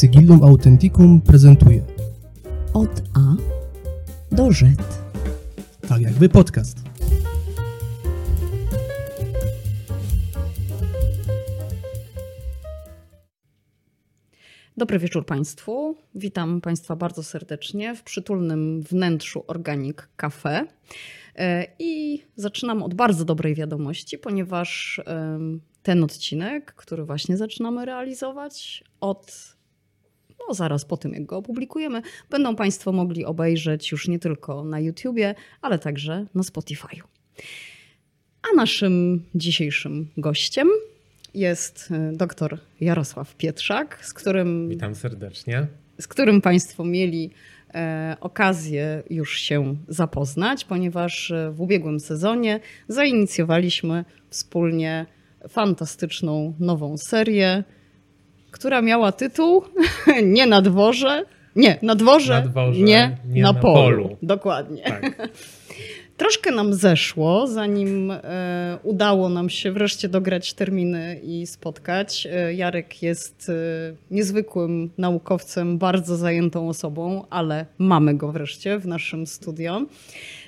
Sigillum Authenticum prezentuje Od A do Z. Tak jakby podcast. Dobry wieczór Państwu. Witam Państwa bardzo serdecznie w przytulnym wnętrzu Organic Cafe. E, I zaczynam od bardzo dobrej wiadomości, ponieważ ten odcinek, który właśnie zaczynamy realizować, od no zaraz po tym, jak go opublikujemy, będą Państwo mogli obejrzeć już nie tylko na YouTubie, ale także na Spotify'u. A naszym dzisiejszym gościem jest e, dr Jarosław Pietrzak, z którym Witam serdecznie. z którym Państwo mieli e, okazję już się zapoznać, ponieważ e, w ubiegłym sezonie zainicjowaliśmy wspólnie fantastyczną nową serię, która miała tytuł Nie na dworze. Nie, na dworze, Na dworze, nie, nie na, na polu. polu. Dokładnie. Tak. Troszkę nam zeszło, zanim e, udało nam się wreszcie dograć terminy i spotkać. E, Jarek jest e, niezwykłym naukowcem, bardzo zajętą osobą, ale mamy go wreszcie w naszym studio.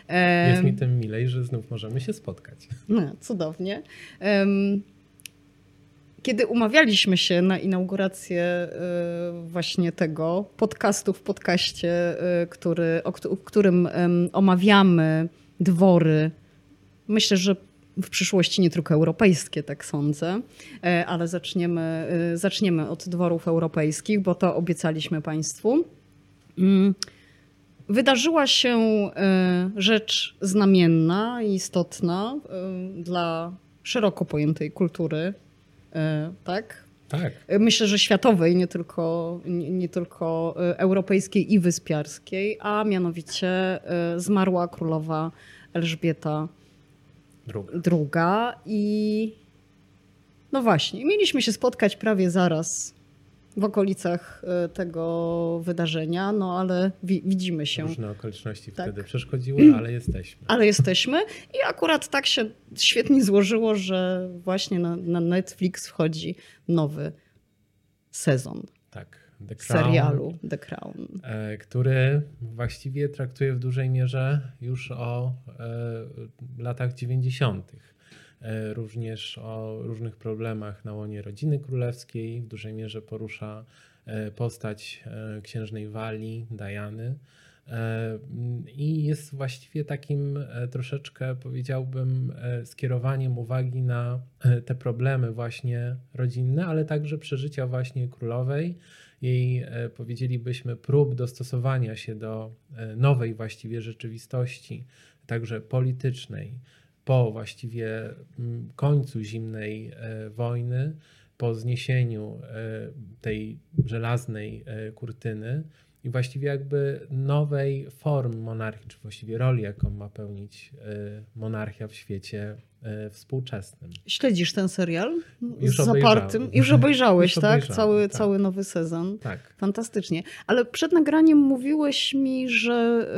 E, Jest mi tym milej, że znów możemy się spotkać. no, cudownie. Kiedy umawialiśmy się na inaugurację e, właśnie tego podcastu w podcaście, e, który, o, którym omawiamy dwory, myślę, że w przyszłości nie tylko europejskie, tak sądzę, e, ale zaczniemy, zaczniemy od dworów europejskich, bo to obiecaliśmy Państwu. Mm. Wydarzyła się rzecz znamienna i istotna dla szeroko pojętej kultury, tak? Tak. E, Myślę, że światowej, nie tylko, nie, nie tylko e, europejskiej i wyspiarskiej, a mianowicie e, zmarła królowa Elżbieta Druga. II. I no właśnie, mieliśmy się spotkać prawie zaraz w okolicach e, tego wydarzenia, no ale wi- widzimy się. Różne okoliczności Tak. wtedy przeszkodziły, ale jesteśmy. Ale jesteśmy i akurat tak się świetnie złożyło, że właśnie na, na Netflix wchodzi nowy sezon Tak. The Crown, serialu The Crown. e, który właściwie traktuje w dużej mierze już o e, latach 90. E, również o różnych problemach na łonie rodziny królewskiej. W dużej mierze porusza e, postać e, księżnej Walii, Diany. E, I jest właściwie takim troszeczkę, powiedziałbym, skierowaniem uwagi na te problemy właśnie rodzinne, ale także przeżycia właśnie królowej, jej powiedzielibyśmy prób dostosowania się do nowej właściwie rzeczywistości, także politycznej, po właściwie mm, końcu zimnej e, wojny, po zniesieniu e, tej żelaznej e, kurtyny i właściwie jakby nowej form monarchii, czy właściwie roli, jaką ma pełnić monarchia w świecie współczesnym. Śledzisz ten serial? Już Z zapartym. Już obejrzałeś, Już tak? cały, tak. cały nowy sezon. Tak. Fantastycznie. Ale przed nagraniem mówiłeś mi, że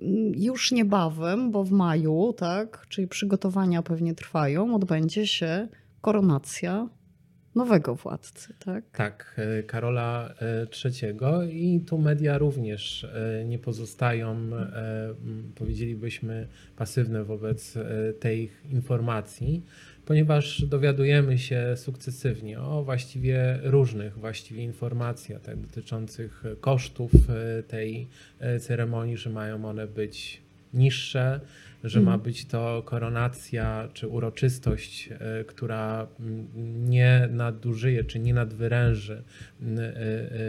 y, już niebawem, bo w maju, tak, czyli przygotowania pewnie trwają, odbędzie się koronacja nowego władcy, tak? Tak, e, Karola e, III i tu media również e, nie pozostają, powiedzielibyśmy, pasywne wobec tej informacji, ponieważ dowiadujemy się sukcesywnie o właściwie różnych właściwie informacjach tak, dotyczących kosztów tej ceremonii, że mają one być niższe, że ma Mhm. być to koronacja czy uroczystość, e, która mm, nie nadużyje czy nie nadwyręży mm, e,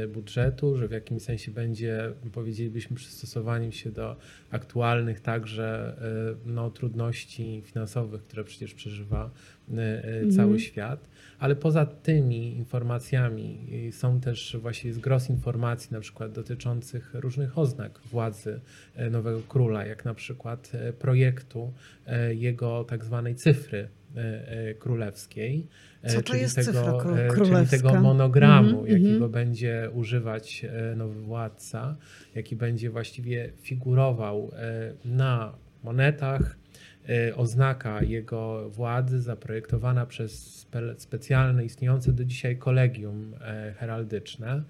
e, budżetu, że w jakimś sensie będzie, powiedzielibyśmy, przystosowaniem się do aktualnych także no, trudności finansowych, które przecież przeżywa e, e, cały Mhm. świat. Ale poza tymi informacjami y, są też właściwie zgros informacji, na przykład dotyczących różnych oznak władzy e, nowego króla, jak na przykład e, projektu e, jego tak zwanej cyfry e, e, królewskiej. e, czyli jest tego, e, Czyli tego monogramu, Mhm, jakiego mhm. będzie używać e, nowy władca, jaki będzie właściwie figurował e, na monetach, oznaka jego władzy zaprojektowana przez specjalne, istniejące do dzisiaj kolegium heraldyczne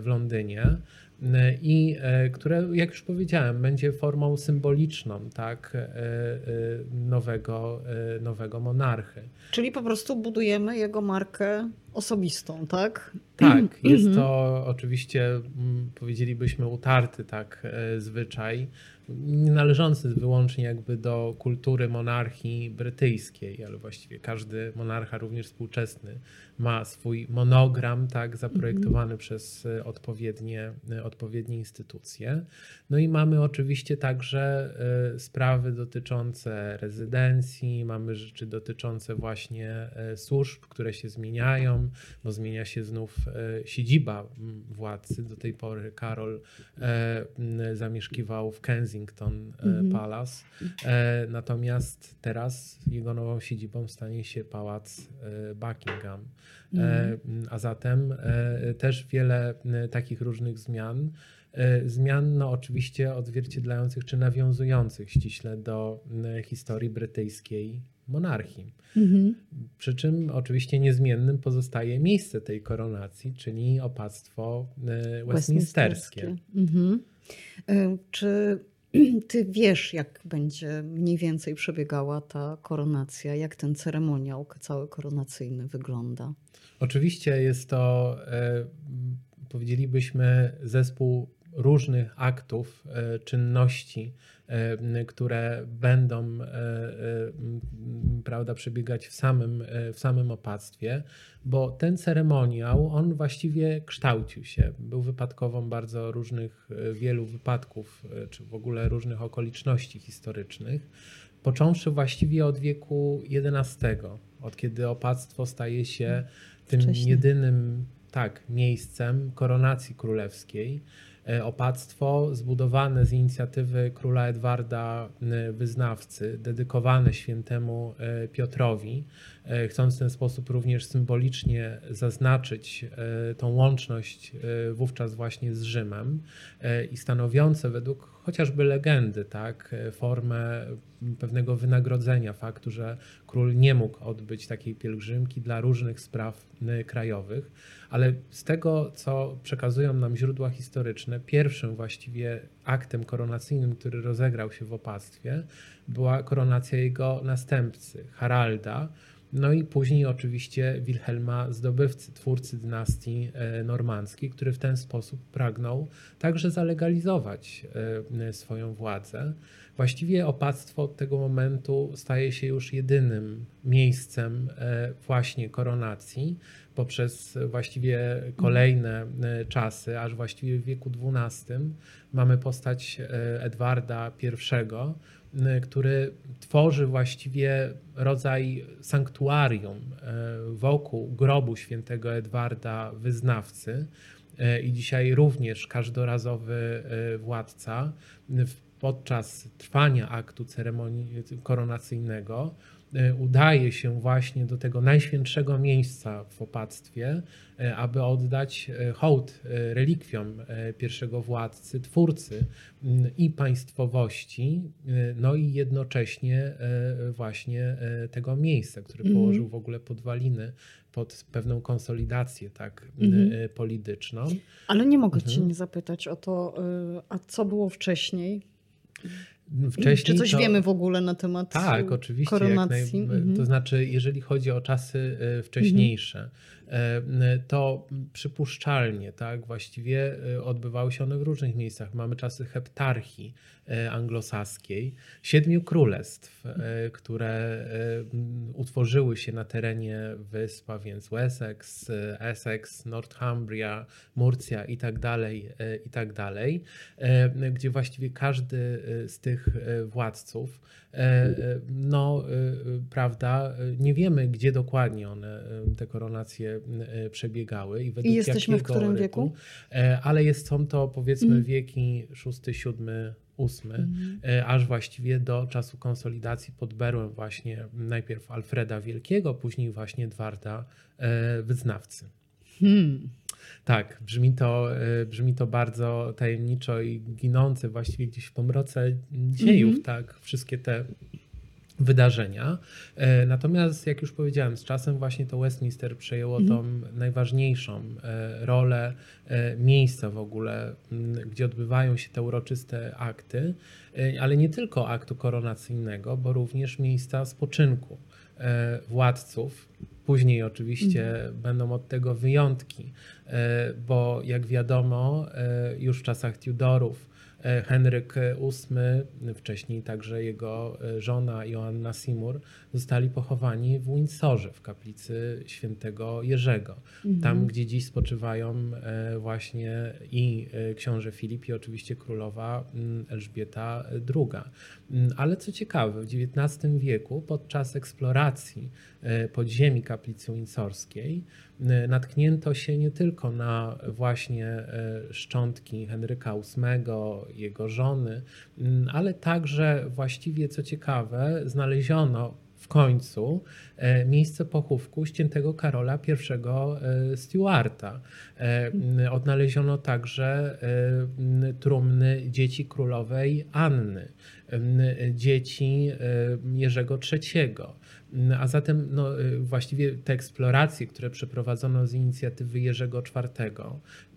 w Londynie i e, które, jak już powiedziałem, będzie formą symboliczną tak, e, e, nowego, nowego monarchy. Czyli po prostu budujemy jego markę osobistą, tak? Tak, jest to oczywiście, mm, powiedzielibyśmy, utarty tak zwyczaj, nie należący wyłącznie jakby do kultury monarchii brytyjskiej, ale właściwie każdy monarcha, również współczesny, ma swój monogram, tak, zaprojektowany mhm. przez e, odpowiednie, e, odpowiednie instytucje. No i mamy oczywiście także e, sprawy dotyczące rezydencji, mamy rzeczy dotyczące właśnie służb, które się zmieniają, bo zmienia się znów siedziba władcy. Do tej pory Karol zamieszkiwał w Kensington mhm. Palace, natomiast teraz jego nową siedzibą stanie się pałac Buckingham. Mhm. A zatem e, też wiele e, takich różnych zmian. E, zmian, no oczywiście odzwierciedlających czy nawiązujących ściśle do historii brytyjskiej monarchii. Mhm. Przy czym oczywiście niezmiennym pozostaje miejsce tej koronacji, czyli opactwo westminsterskie. westminsterskie. Mhm. Czy ty wiesz, jak będzie mniej więcej przebiegała ta koronacja, jak ten ceremoniał cały koronacyjny wygląda? Oczywiście jest to, e, powiedzielibyśmy, zespół różnych aktów, e, czynności, e, które będą prawda, przebiegać w samym, w samym opactwie, bo ten ceremoniał, on właściwie kształcił się. Był wypadkową bardzo różnych, wielu wypadków, czy w ogóle różnych okoliczności historycznych, począwszy właściwie od wieku XI, od kiedy opactwo staje się tym Wcześniej. jedynym tak, miejscem koronacji królewskiej. E, opactwo zbudowane z inicjatywy króla Edwarda Wyznawcy, dedykowane świętemu e, Piotrowi, e, chcąc w ten sposób również symbolicznie zaznaczyć tą łączność wówczas właśnie z Rzymem i stanowiące według chociażby legendy, tak, formę pewnego wynagrodzenia faktu, że król nie mógł odbyć takiej pielgrzymki dla różnych spraw krajowych, ale z tego, co przekazują nam źródła historyczne, pierwszym właściwie aktem koronacyjnym, który rozegrał się w opactwie, była koronacja jego następcy, Haralda, no i później oczywiście Wilhelma Zdobywcy, twórcy dynastii e, normandzkiej, który w ten sposób pragnął także zalegalizować e, swoją władzę. Właściwie opactwo od tego momentu staje się już jedynym miejscem e, właśnie koronacji poprzez właściwie kolejne czasy, aż właściwie w wieku XII mamy postać Edwarda I, który tworzy właściwie rodzaj sanktuarium y, wokół grobu świętego Edwarda Wyznawcy. Y, I dzisiaj również każdorazowy władca podczas trwania aktu ceremonii koronacyjnego E, udaje się właśnie do tego najświętszego miejsca w opactwie, e, aby oddać e, hołd relikwiom pierwszego władcy, twórcy i państwowości, no i jednocześnie właśnie tego miejsca, który mm. położył w ogóle podwaliny pod pewną konsolidację tak mm. polityczną. Ale nie mogę mhm. cię nie zapytać o to, a co było wcześniej? Wcześniej Czy coś to... wiemy w ogóle na temat Tak, oczywiście. Koronacji? Naj... Mhm. To znaczy, jeżeli chodzi o czasy e, wcześniejsze, mhm. E, to przypuszczalnie, tak, właściwie e, odbywały się one w różnych miejscach. Mamy czasy heptarchii e, anglosaskiej, siedmiu królestw, które utworzyły się na terenie wysp, a więc Wessex, Essex, Northumbria, Murcia i tak dalej, i tak dalej, gdzie właściwie każdy z tych władców no, prawda, nie wiemy, gdzie dokładnie one, te koronacje E, przebiegały i według I jesteśmy w którym wieku? E, ale jest, są to powiedzmy mm. wieki szósty, siódmy, ósmy, mm. aż właściwie do czasu konsolidacji pod berłem właśnie najpierw Alfreda Wielkiego, później właśnie Edwarda Wyznawcy. Hmm. Tak, brzmi to, brzmi to bardzo tajemniczo i ginące właściwie gdzieś w pomroce dziejów, mm -hmm. tak, wszystkie te wydarzenia. E, natomiast, jak już powiedziałem, z czasem właśnie to Westminster przejęło mhm. tą najważniejszą e, rolę e, miejsca w ogóle, gdzie odbywają się te uroczyste akty, ale nie tylko aktu koronacyjnego, bo również miejsca spoczynku władców. Później oczywiście mhm. będą od tego wyjątki, bo jak wiadomo, już w czasach Tudorów E, Henryk VIII, wcześniej także jego e, żona Joanna Seymour, zostali pochowani w Windsorze, w kaplicy świętego Jerzego. Mhm. Tam, gdzie dziś spoczywają e, właśnie i książę Filip i oczywiście królowa mm, Elżbieta II. Mm, ale co ciekawe, w XIX wieku podczas eksploracji podziemi kaplicy windsorskiej natknięto się nie tylko na właśnie szczątki Henryka VIII, jego żony, mm, ale także właściwie, co ciekawe, znaleziono w końcu e, miejsce pochówku ściętego Karola I Stuarta. Odnaleziono także trumny dzieci królowej Anny, dzieci Jerzego III. A zatem no, y, właściwie te eksploracje, które przeprowadzono z inicjatywy Jerzego IV,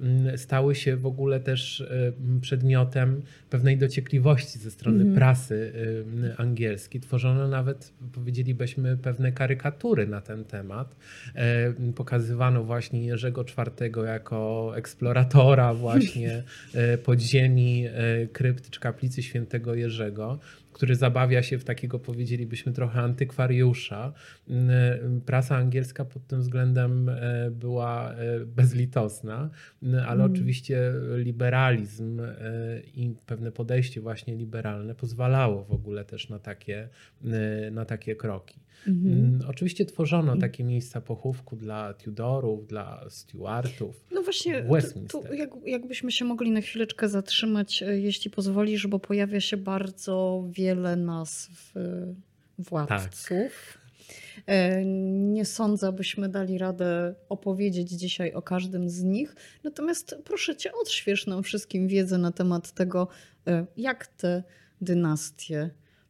mm, stały się w ogóle też y, przedmiotem pewnej dociekliwości ze strony mm. prasy y, angielskiej. Tworzono nawet, powiedzielibyśmy, pewne karykatury na ten temat. E, pokazywano właśnie Jerzego IV jako eksploratora właśnie e, podziemi e, krypt czy kaplicy świętego Jerzego który zabawia się w takiego, powiedzielibyśmy, trochę antykwariusza. Mm, prasa angielska pod tym względem e, była e, bezlitosna, mm, ale mm. oczywiście liberalizm e, i pewne podejście właśnie liberalne pozwalało w ogóle też na takie, na takie kroki. Mhm. Oczywiście tworzono takie miejsca pochówku dla Tudorów, dla Stuartów. No właśnie, tu, tu jak, jakbyśmy się mogli na chwileczkę zatrzymać, jeśli pozwolisz, bo pojawia się bardzo wiele nazw władców. Tak. E, nie sądzę, abyśmy dali radę opowiedzieć dzisiaj o każdym z nich. Natomiast proszę cię, odśwież nam wszystkim wiedzę na temat tego, e, jak te dynastie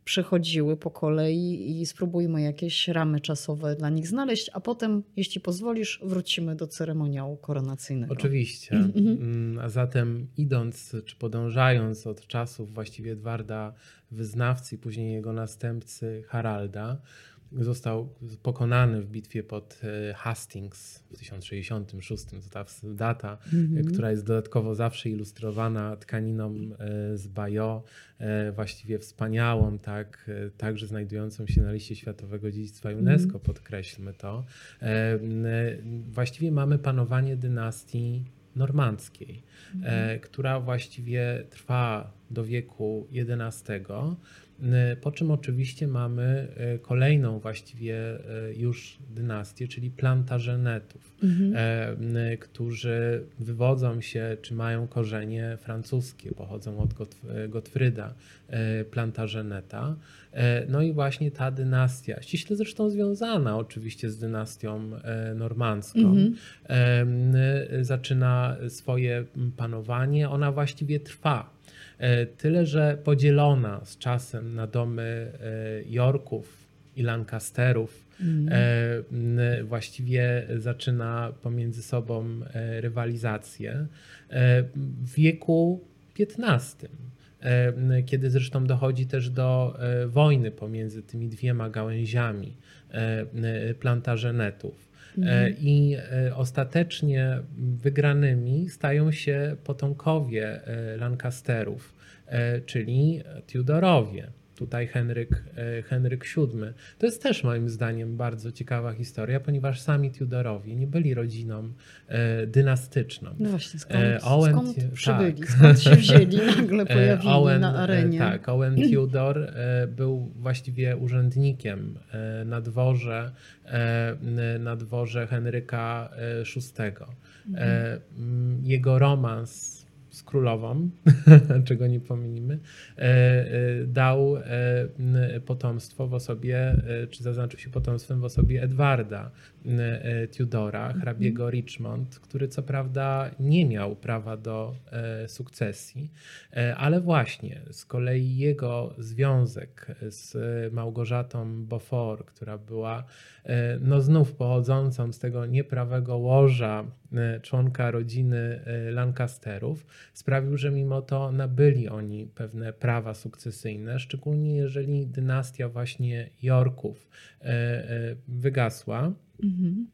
przechodziły po kolei i spróbujmy jakieś ramy czasowe dla nich znaleźć, a potem, jeśli pozwolisz, wrócimy do ceremoniału koronacyjnego. Oczywiście. Mhm. Mm, a zatem idąc czy podążając od czasów właściwie Edwarda Wyznawcy później jego następcy Haralda, został pokonany w bitwie pod e, Hastings w 1066. To ta data, mm -hmm. która jest dodatkowo zawsze ilustrowana tkaniną e, z Bajo, właściwie wspaniałą, tak, także znajdującą się na liście Światowego Dziedzictwa UNESCO, mm -hmm. podkreślmy to. Właściwie mamy panowanie dynastii normandzkiej, mm -hmm. która właściwie trwa do wieku XI po czym oczywiście mamy e, kolejną właściwie e, już dynastię, czyli plantażenetów, mhm. którzy wywodzą się czy mają korzenie francuskie, pochodzą od Gottfrieda Plantageneta. No i właśnie ta dynastia, ściśle zresztą związana oczywiście z dynastią normandzką, mhm. zaczyna swoje panowanie. Ona właściwie trwa E, tyle, że podzielona z czasem na domy e, Yorków i Lancasterów, mm. właściwie zaczyna pomiędzy sobą rywalizację w wieku XV kiedy zresztą dochodzi też do wojny pomiędzy tymi dwiema gałęziami plantażenetów. Mhm. I ostatecznie wygranymi stają się potomkowie Lancasterów, czyli Tudorowie tutaj Henryk, e, Henryk VII. To jest też moim zdaniem bardzo ciekawa historia, ponieważ sami Tudorowie nie byli rodziną e, dynastyczną. No właśnie, skąd, e, Owen, skąd przybyli, tak. skąd się wzięli, nagle pojawili Owen, na arenie. Tak, Owen Tudor był właściwie urzędnikiem na dworze, na dworze Henryka VI. Mhm. Jego romans z królową, czego nie pomylimy, dał potomstwo w osobie, czy zaznaczył się potomstwem w osobie Edwarda Tudora, hrabiego Richmond, który co prawda nie miał prawa do sukcesji, ale właśnie z kolei jego związek z Małgorzatą Beaufort, która była no znów pochodzącą z tego nieprawego łoża E, członka rodziny e, Lancasterów, sprawił, że mimo to nabyli oni pewne prawa sukcesyjne, szczególnie jeżeli dynastia właśnie Yorków e, wygasła. Mhm.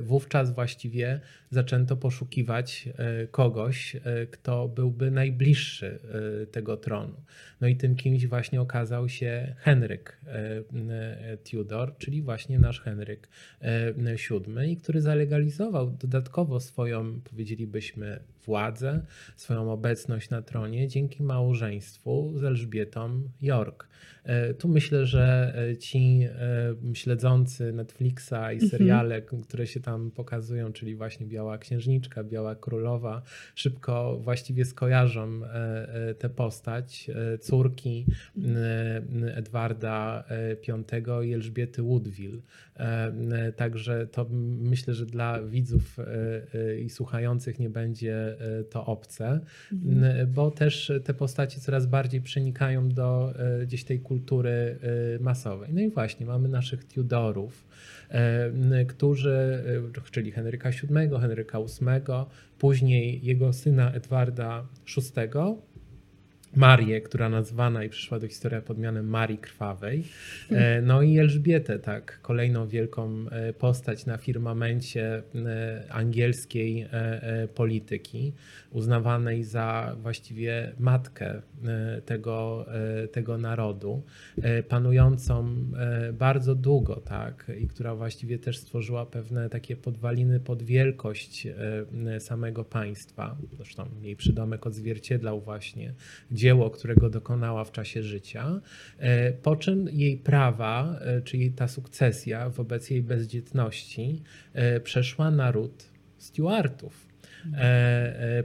Wówczas właściwie zaczęto poszukiwać kogoś, kto byłby najbliższy tego tronu. No i tym kimś właśnie okazał się Henryk Tudor, czyli właśnie nasz Henryk VII, który zalegalizował dodatkowo swoją, powiedzielibyśmy, władzę, swoją obecność na tronie dzięki małżeństwu z Elżbietą York. E, tu myślę, że e, ci e, śledzący Netflixa i mhm. seriale, które się tam pokazują, czyli właśnie Biała Księżniczka, Biała Królowa, szybko właściwie skojarzą tę postać córki Edwarda V i Elżbiety Woodville. Także to myślę, że dla widzów i słuchających nie będzie to obce, mhm. bo też te postacie coraz bardziej przenikają do gdzieś tej kultury masowej. No i właśnie mamy naszych Tudorów, którzy, y, czyli Henryka VII, Henryka VIII, później jego syna Edwarda VI, Marię, która nazwana i przyszła do historii pod mianem Marii Krwawej. E, no i Elżbietę, tak, kolejną wielką e, postać na firmamencie e, angielskiej polityki, uznawanej za właściwie matkę tego, tego narodu, panującą bardzo długo, tak, i która właściwie też stworzyła pewne takie podwaliny pod wielkość samego państwa. Zresztą jej przydomek odzwierciedlał właśnie dzieło, którego dokonała w czasie życia, e, po czym jej prawa, e, czyli ta sukcesja wobec jej bezdzietności e, przeszła na ród Stuartów.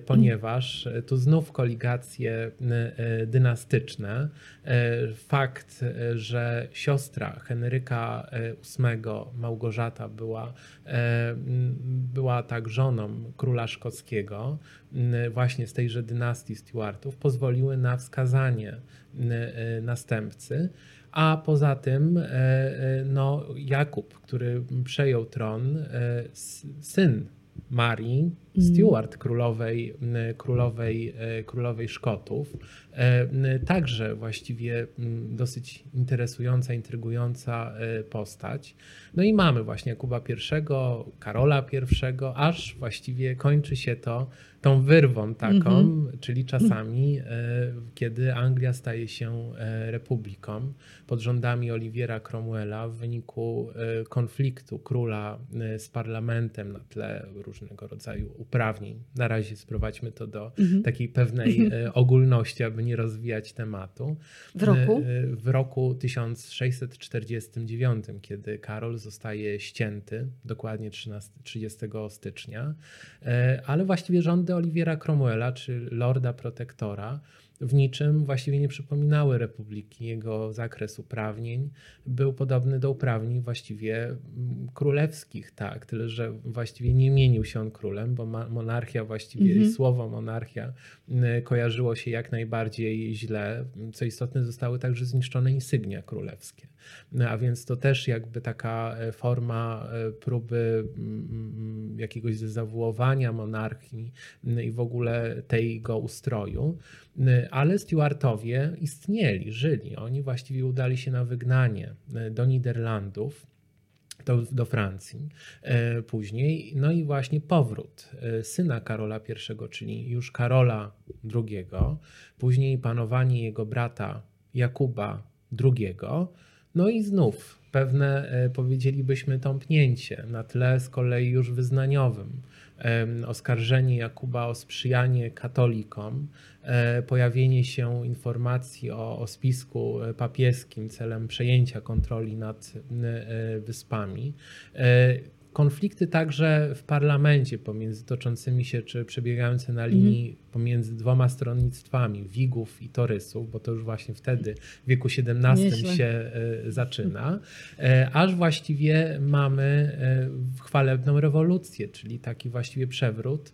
Ponieważ tu znów koligacje dynastyczne. Fakt, że siostra Henryka VIII, Małgorzata, była, była tak żoną króla szkockiego, właśnie z tejże dynastii Stuartów pozwoliły na wskazanie e, następcy. A poza tym e, e, no, Jakub, który przejął tron, syn Marii mhm. Stuart, królowej, królowej, królowej Szkotów. Także właściwie dosyć interesująca, intrygująca postać. No i mamy właśnie Jakuba I, Karola I, aż właściwie kończy się to tą wyrwą taką, mm -hmm. czyli czasami, e, kiedy Anglia staje się e, republiką pod rządami Oliwiera Cromwella w wyniku e, konfliktu króla z parlamentem na tle różnego rodzaju uprawnień. Na razie sprowadźmy to do -hmm. takiej pewnej mhm. ogólności, aby nie rozwijać tematu. W roku? W roku 1649, kiedy Karol zostaje ścięty, dokładnie 13, 30 stycznia, ale właściwie rządy Oliwiera Cromwella, czy Lorda Protektora, w niczym właściwie nie przypominały republiki. Jego zakres uprawnień był podobny do uprawnień właściwie mm, królewskich, tak, tyle że właściwie nie mienił się on królem, bo monarchia właściwie, mhm. słowo monarchia mm, kojarzyło się jak najbardziej źle. Co istotne, zostały także zniszczone insygnia królewskie. A więc to też jakby taka e, forma e, próby mm, jakiegoś zawuowania monarchii i w ogóle tego ustroju. Y, ale Stuartowie istnieli, żyli. Oni właściwie udali się na wygnanie y, do Niderlandów. Do, do Francji y, później. No i właśnie powrót syna Karola I, czyli już Karola II, później panowanie jego brata Jakuba II, no i znów pewne, powiedzielibyśmy, tąpnięcie na tle z kolei już wyznaniowym oskarżenie Jakuba o sprzyjanie katolikom, e, pojawienie się informacji o, o spisku papieskim celem przejęcia kontroli nad e, wyspami. E, konflikty także w parlamencie pomiędzy toczącymi się czy przebiegające na linii Mhm. Pomiędzy dwoma stronnictwami, Wigów i Torysów, bo to już właśnie wtedy w wieku XVII Nieźle. się e, zaczyna, e, aż właściwie mamy e, chwalebną rewolucję, czyli taki właściwie przewrót,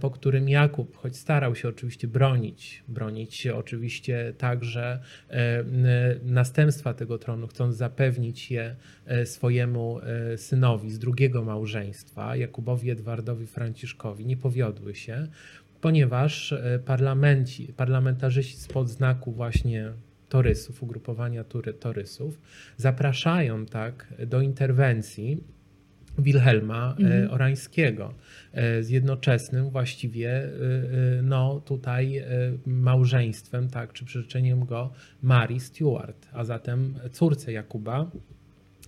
po którym Jakub, choć starał się oczywiście bronić, bronić się oczywiście także następstwa tego tronu, chcąc zapewnić je swojemu synowi z drugiego małżeństwa, Jakubowi Edwardowi Franciszkowi, nie powiodły się, ponieważ e, parlamenci, parlamentarzyści spod znaku właśnie torysów, ugrupowania tury, torysów, zapraszają tak do interwencji Wilhelma e, Mhm. Orańskiego e, z jednoczesnym właściwie no tutaj małżeństwem, tak, czy przyrzeczeniem go Marii Stuart, a zatem córce Jakuba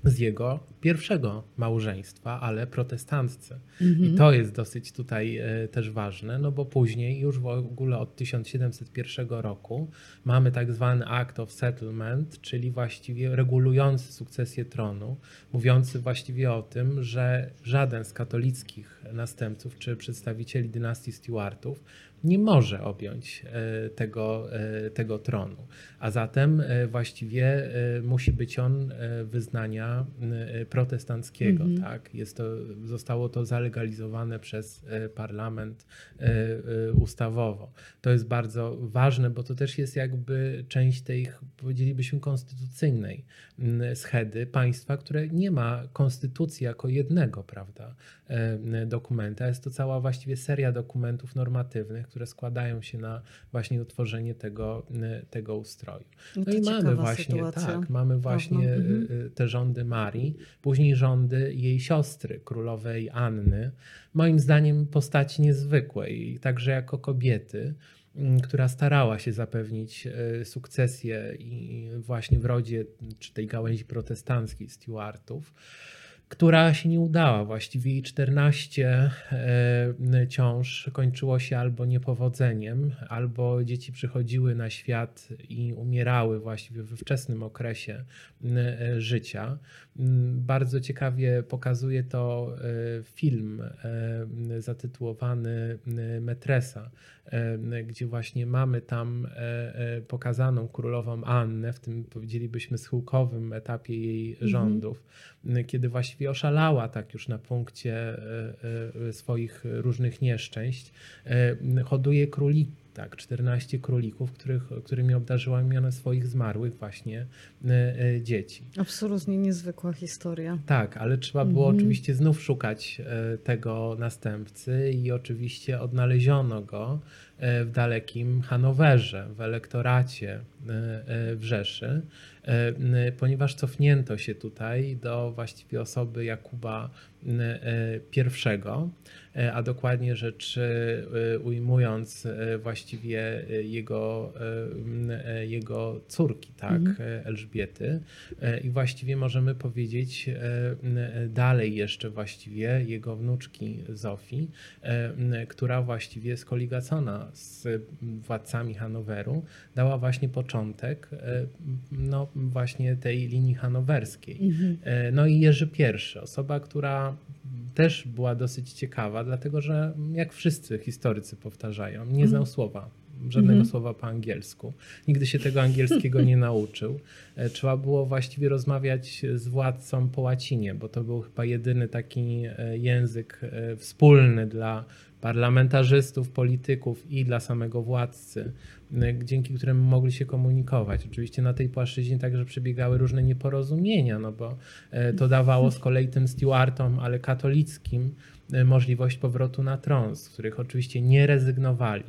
z jego pierwszego małżeństwa, ale protestanckie. I to jest dosyć tutaj e, też ważne, no bo później już w ogóle od 1701 roku mamy tak zwany Act of Settlement, czyli właściwie regulujący sukcesję tronu, mówiący właściwie o tym, że żaden z katolickich następców czy przedstawicieli dynastii Stuartów nie może objąć e, tego, e, tego tronu. A zatem e, właściwie musi być on wyznania protestanckiego. Mhm. Tak? Jest to, zostało to zalegalizowane przez parlament ustawowo. To jest bardzo ważne, bo to też jest jakby część tej, powiedzielibyśmy, konstytucyjnej schedy państwa, które nie ma konstytucji jako jednego, prawda, dokumenta. Jest to cała właściwie seria dokumentów normatywnych, które składają się na właśnie utworzenie tego, tego ustroju. No No to i mamy właśnie, sytuacja. tak, mamy właśnie Mhm. y, te rządy Marii, później rządy jej siostry, królowej Anny. Moim zdaniem postaci niezwykłej, także jako kobiety, która starała się zapewnić y, sukcesję i właśnie w rodzie czy tej gałęzi protestanckiej Stuartów która się nie udała. Właściwie jej 14 e, ciąż kończyło się albo niepowodzeniem, albo dzieci przychodziły na świat i umierały właściwie we wczesnym okresie e, życia. Mm, Bardzo ciekawie pokazuje to e, film e, zatytułowany Metresa, e, gdzie właśnie mamy tam pokazaną królową Annę w tym powiedzielibyśmy schyłkowym etapie jej rządów, m, kiedy właściwie oszalała tak już na punkcie swoich różnych nieszczęść, hoduje króliki. Tak, 14 królików, których, którymi obdarzyła miano swoich zmarłych właśnie e, e, dzieci. Absolutnie niezwykła historia. Tak, ale trzeba było Mhm. oczywiście znów szukać e, tego następcy i oczywiście odnaleziono go w dalekim Hanowerze, w elektoracie w Rzeszy, ponieważ cofnięto się tutaj do właściwie osoby Jakuba I, a dokładnie rzecz e, ujmując e, właściwie e, jego, e, e, jego córki, tak, Mhm. e, Elżbiety. E, I właściwie możemy powiedzieć e, e, dalej jeszcze właściwie jego wnuczki Zofii, e, która właściwie skoligacona z władcami Hanoweru dała właśnie początek e, no właśnie tej linii hanowerskiej. Mhm. E, No i Jerzy I, osoba, która też była dosyć ciekawa, dlatego że jak wszyscy historycy powtarzają, nie znał słowa. Żadnego Mhm. słowa po angielsku. Nigdy się tego angielskiego nie nauczył. E, Trzeba było właściwie rozmawiać z władcą po łacinie, bo to był chyba jedyny taki e, język e, wspólny dla parlamentarzystów, polityków i dla samego władcy, m, dzięki któremu mogli się komunikować. Oczywiście na tej płaszczyźnie także przebiegały różne nieporozumienia, no bo e, to dawało z kolei tym Stuartom, ale katolickim, e, możliwość powrotu na tron, z których oczywiście nie rezygnowali.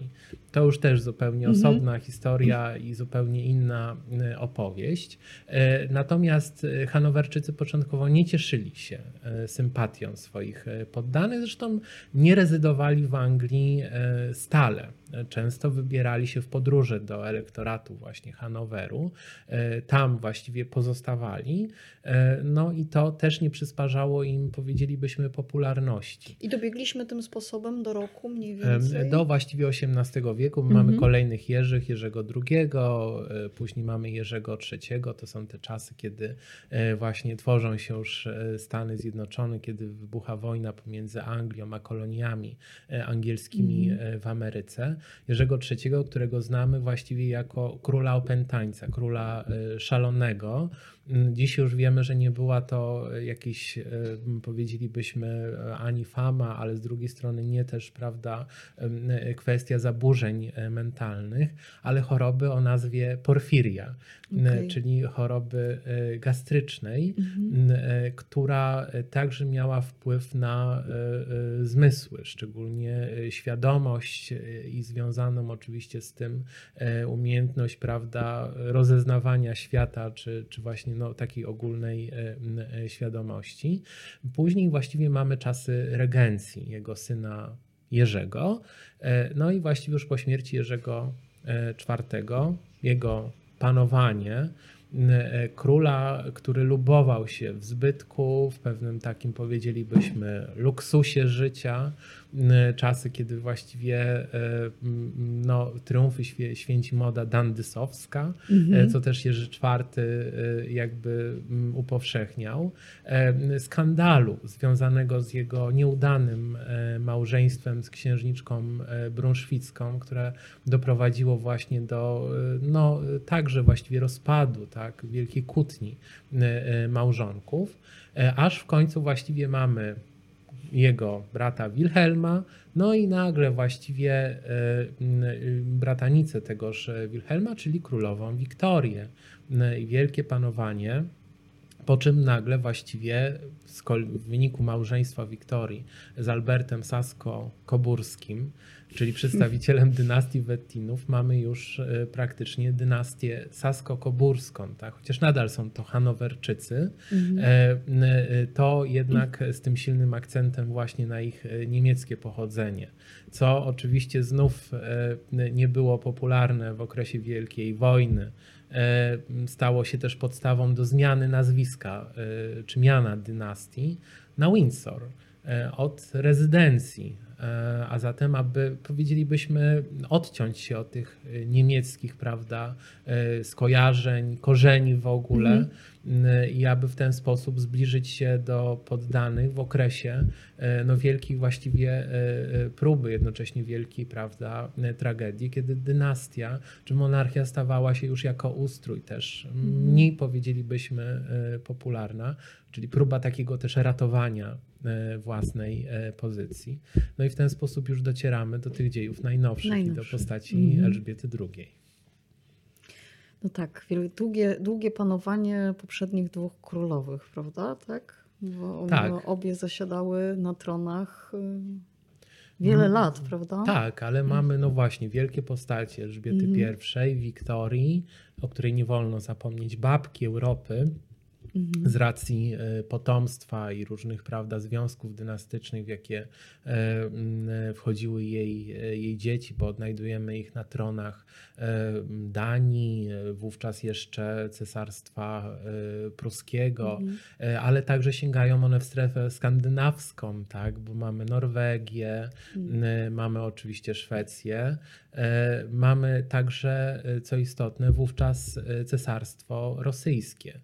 To już też zupełnie Mhm. osobna historia i zupełnie inna e, opowieść. E, Natomiast e, Hanowerczycy początkowo nie cieszyli się sympatią swoich poddanych, zresztą nie rezydowali w Anglii stale. Często wybierali się w podróże do elektoratu właśnie Hanoweru. Tam właściwie pozostawali. No i to też nie przysparzało im, powiedzielibyśmy, popularności. I dobiegliśmy tym sposobem do roku mniej więcej. Do właściwie XVIII wieku. Mamy kolejnych Jerzych, Jerzego II, później mamy Jerzego III. To są te czasy, kiedy właśnie tworzą się już Stany Zjednoczone, kiedy wybucha wojna pomiędzy Anglią a koloniami angielskimi w Ameryce. Jerzego III, którego znamy właściwie jako króla opętańca, króla szalonego. Mm, dziś już wiemy, że nie była to jakiś, e, powiedzielibyśmy, e, ani fama, ale z drugiej strony nie też, prawda, e, kwestia zaburzeń mentalnych, ale choroby o nazwie porfiria, okay. czyli choroby gastrycznej, mhm. która także miała wpływ na zmysły, szczególnie świadomość i związaną oczywiście z tym umiejętność, prawda, rozeznawania świata, czy, czy właśnie no, takiej ogólnej e, e, świadomości. Później właściwie mamy czasy regencji jego syna Jerzego. E, no i właściwie już po śmierci Jerzego IV, jego panowanie króla, który lubował się w zbytku, w pewnym takim powiedzielibyśmy luksusie życia, czasy, kiedy właściwie y, no, triumfy święci moda dandysowska, mhm. co też Jerzy IV jakby upowszechniał. E, skandalu związanego z jego nieudanym e, małżeństwem z księżniczką e, brunszwicką, które doprowadziło właśnie do no, także właściwie rozpadu, tak, wielkiej kłótni małżonków, aż w końcu właściwie mamy jego brata Wilhelma, no i nagle właściwie e, bratanicę tegoż Wilhelma, czyli królową Wiktorię. E, I wielkie panowanie, po czym nagle właściwie w wyniku małżeństwa Wiktorii z Albertem Sasko-Koburskim czyli przedstawicielem dynastii Wettinów, mamy już e, praktycznie dynastię sasko-koburską, tak? chociaż nadal są to Hanowerczycy, mhm. E, e, to jednak z tym silnym akcentem właśnie na ich niemieckie pochodzenie, co oczywiście znów nie było popularne w okresie Wielkiej Wojny. Stało się też podstawą do zmiany nazwiska czy miana dynastii na Windsor od rezydencji a zatem, aby powiedzielibyśmy odciąć się od tych e, niemieckich, prawda, e, skojarzeń, korzeni w ogóle mm. I aby w ten sposób zbliżyć się do poddanych w okresie no, wielkiej właściwie próby, jednocześnie wielkiej, prawda, tragedii, kiedy dynastia czy monarchia stawała się już jako ustrój też mniej powiedzielibyśmy popularna, czyli próba takiego też ratowania E, własnej e, pozycji. No i w ten sposób już docieramy do tych dziejów najnowszych i do postaci mhm. Elżbiety II. No tak, długie, długie panowanie poprzednich dwóch królowych, prawda? Tak? Bo tak. obie zasiadały na tronach y, wiele mm, lat, prawda? Tak, ale mamy no właśnie wielkie postacie Elżbiety mhm. I, Wiktorii, o której nie wolno zapomnieć, babki Europy, Mhm. z racji e, potomstwa i różnych prawda, związków dynastycznych, w jakie e, wchodziły jej, e, jej dzieci, bo odnajdujemy ich na tronach Danii, wówczas jeszcze Cesarstwa Pruskiego, mhm. ale także sięgają one w strefę skandynawską, tak? bo mamy Norwegię, mhm. mamy oczywiście Szwecję, mamy także, co istotne, wówczas Cesarstwo Rosyjskie.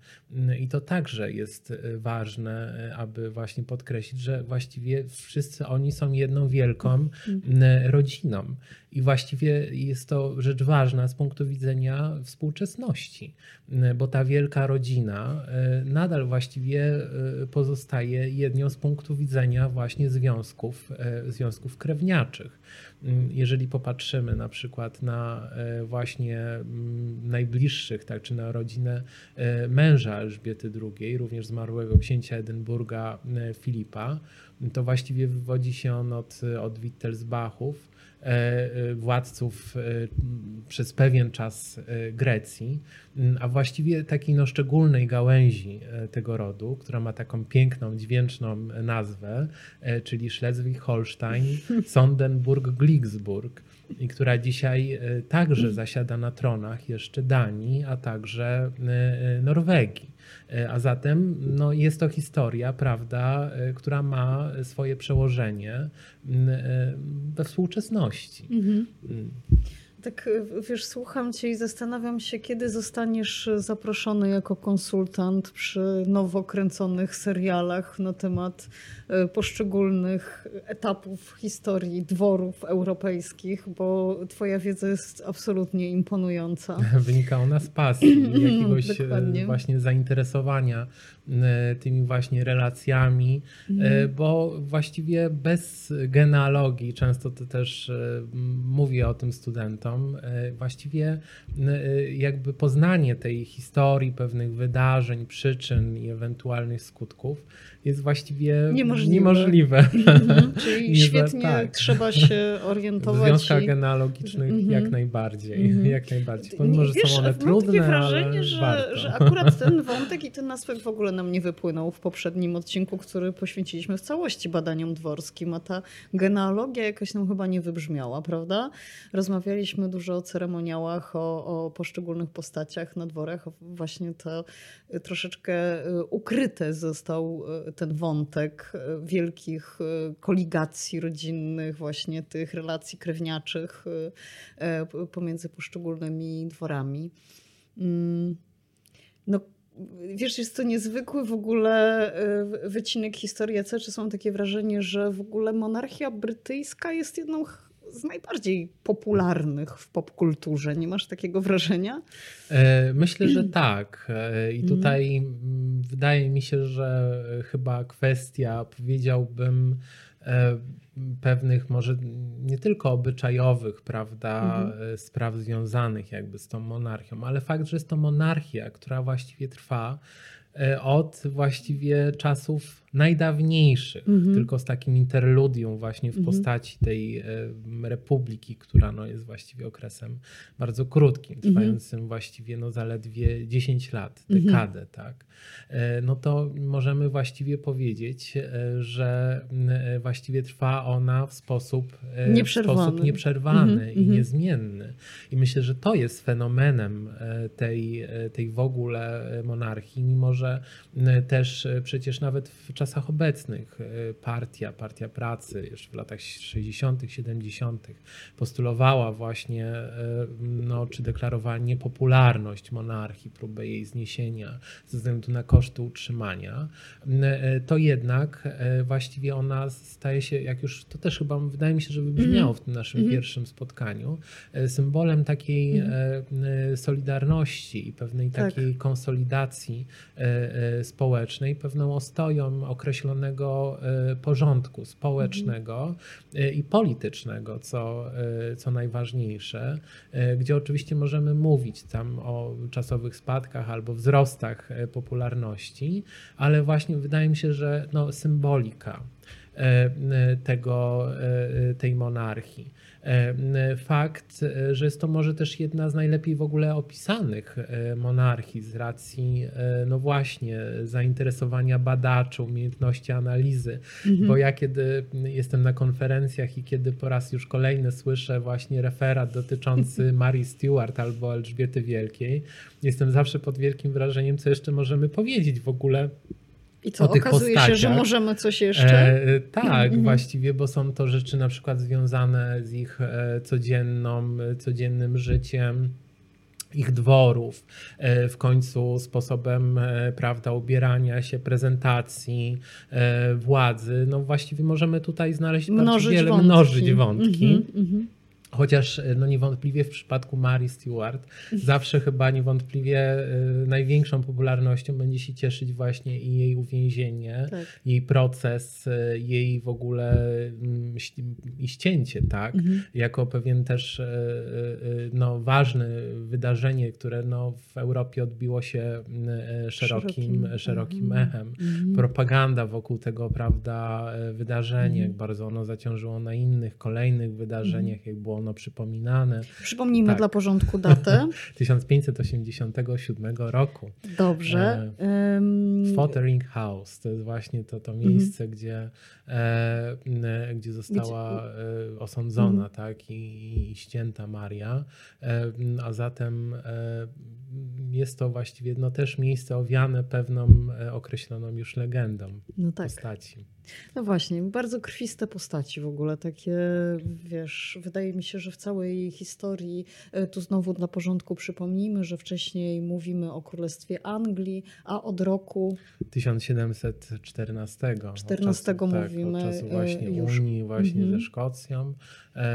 I to także jest e, ważne, e, aby właśnie podkreślić, że właściwie wszyscy oni są jedną wielką mhm. rodziną. I właściwie jest to rzecz ważna z punktu widzenia współczesności, bo ta wielka rodzina e, nadal właściwie pozostaje jedną z punktu widzenia właśnie związków, związków krewniaczych. Mm, jeżeli popatrzymy na przykład na e, właśnie mm, najbliższych, tak, czy na rodzinę e, męża Elżbiety II, również zmarłego księcia Edynburga e, Filipa, to właściwie wywodzi się on od, od Wittelsbachów, władców przez pewien czas Grecji, a właściwie takiej no szczególnej gałęzi tego rodu, która ma taką piękną, dźwięczną nazwę, czyli Schleswig-Holstein, Sondenburg, Glicksburg i która dzisiaj e, także zasiada na tronach jeszcze Danii, a także e, e, Norwegii. A zatem no, jest to historia, prawda, która ma ma swoje przełożenie we współczesności. Mhm. Tak, wiesz, słucham cię i zastanawiam się, kiedy zostaniesz zaproszony jako konsultant przy nowo kręconych serialach na temat e, poszczególnych etapów historii dworów europejskich, bo twoja wiedza jest absolutnie imponująca. Wynika ona z pasji, jakiegoś e, Dokładnie. właśnie zainteresowania tymi właśnie relacjami, e, mhm. bo właściwie bez genealogii, często to też e, mówię o tym studentom, właściwie jakby poznanie tej historii, pewnych wydarzeń, przyczyn i ewentualnych skutków jest właściwie niemożliwe. niemożliwe. Mhm, czyli świetnie tak. trzeba się orientować. W związkach i... genealogicznych mhm. jak najbardziej. Mhm. Jak najbardziej. Pomimo, że Wiesz, są one trudne, mam takie wrażenie, że, że akurat ten wątek i ten aspekt w ogóle nam nie wypłynął w poprzednim odcinku, który poświęciliśmy w całości badaniom dworskim, a ta genealogia jakoś nam chyba nie wybrzmiała, prawda? Rozmawialiśmy dużo o ceremoniałach, o, o poszczególnych postaciach na dworach. Właśnie to troszeczkę y, ukryte został y, ten wątek y, wielkich koligacji rodzinnych, właśnie tych relacji krewniaczych pomiędzy poszczególnymi dworami. Mm, no, wiesz, jest to niezwykły w ogóle wycinek historii C, czy są takie wrażenie, że w ogóle monarchia brytyjska jest jedną z najbardziej popularnych w popkulturze. Nie masz takiego wrażenia? E, myślę, że tak. E, I mhm. tutaj mm. wydaje mi się, że chyba kwestia, powiedziałbym, e, pewnych może nie tylko obyczajowych, prawda, mhm. spraw związanych jakby z tą monarchią, ale fakt, że jest to monarchia, która właściwie trwa od właściwie czasów najdawniejszych, mm -hmm. tylko z takim interludium właśnie w mm -hmm. postaci tej e, republiki, która no, jest właściwie okresem bardzo krótkim, mhm. trwającym mm -hmm. właściwie no, zaledwie 10 lat, mhm. dekadę, tak, e, no to możemy właściwie powiedzieć, e, że właściwie trwa ona w sposób nieprzerwany, w sposób nieprzerwany mhm. i niezmienny. I myślę, że to jest fenomenem tej, tej w ogóle monarchii, mimo że też przecież nawet w czasach czasach obecnych e, partia, partia pracy jeszcze w latach 60., 70. postulowała właśnie, e, no, czy deklarowała niepopularność monarchii, próbę jej zniesienia ze względu na koszty utrzymania, e, to jednak właściwie ona staje się, jak już to też chyba wydaje mi się, że wybrzmiało w tym naszym mm -hmm. pierwszym spotkaniu, symbolem takiej mm -hmm. solidarności i pewnej tak. takiej konsolidacji społecznej, pewną ostoją, określonego e, porządku społecznego mhm. i politycznego, co, e, co najważniejsze, gdzie oczywiście możemy mówić tam o czasowych spadkach albo wzrostach popularności, ale właśnie wydaje mi się, że no, symbolika tego, tej monarchii E, fakt, e, że jest to może też jedna z najlepiej w ogóle opisanych e, monarchii z racji, no właśnie, zainteresowania badaczy, umiejętności analizy. Mhm. Bo ja kiedy jestem na konferencjach i kiedy po raz już kolejny słyszę właśnie referat dotyczący Marii Stuart albo Elżbiety Wielkiej, jestem zawsze pod wielkim wrażeniem, co jeszcze możemy powiedzieć w ogóle i co, okazuje postaciach. się, że możemy coś jeszcze? E, tak, mhm. właściwie, bo są to rzeczy na przykład związane z ich e, codzienną, codziennym życiem ich dworów, e, w końcu sposobem e, prawda, ubierania się, prezentacji, władzy. No właściwie możemy tutaj znaleźć mnożyć bardzo wiele, wątki. mnożyć wątki. Mm -hmm, Chociaż e, no niewątpliwie w przypadku Mary Stewart zawsze chyba niewątpliwie y, największą popularnością będzie się cieszyć właśnie i jej uwięzienie, tak. jej proces, y, jej w ogóle y, i ścięcie, tak? Mhm. Jako pewien też no, ważne wydarzenie, które no, w Europie odbiło się szerokim, szerokim, szerokim mhm. echem. Mhm. Propaganda wokół tego, prawda, wydarzenia, jak bardzo ono zaciążyło na innych, kolejnych wydarzeniach, jak było ono przypominane. Przypomnijmy tak. dla porządku datę. 1587 roku. Dobrze. E, Fothering House to jest właśnie to, to miejsce, mhm. gdzie, e, gdzie została gdzie? E, osądzona mhm. tak, i, i ścięta Maria. E, a zatem e, jest to właściwie no, też miejsce owiane pewną e, określoną już legendą no tak. postaci. No właśnie, bardzo krwiste postaci w ogóle, takie, wiesz, wydaje mi się, że w całej historii, e, tu znowu dla porządku przypomnijmy, że wcześniej mówimy o Królestwie Anglii, a od roku 1714. 14 od czasu, mówimy, Tak, od czasu e, właśnie już. Unii właśnie Mhm. ze Szkocją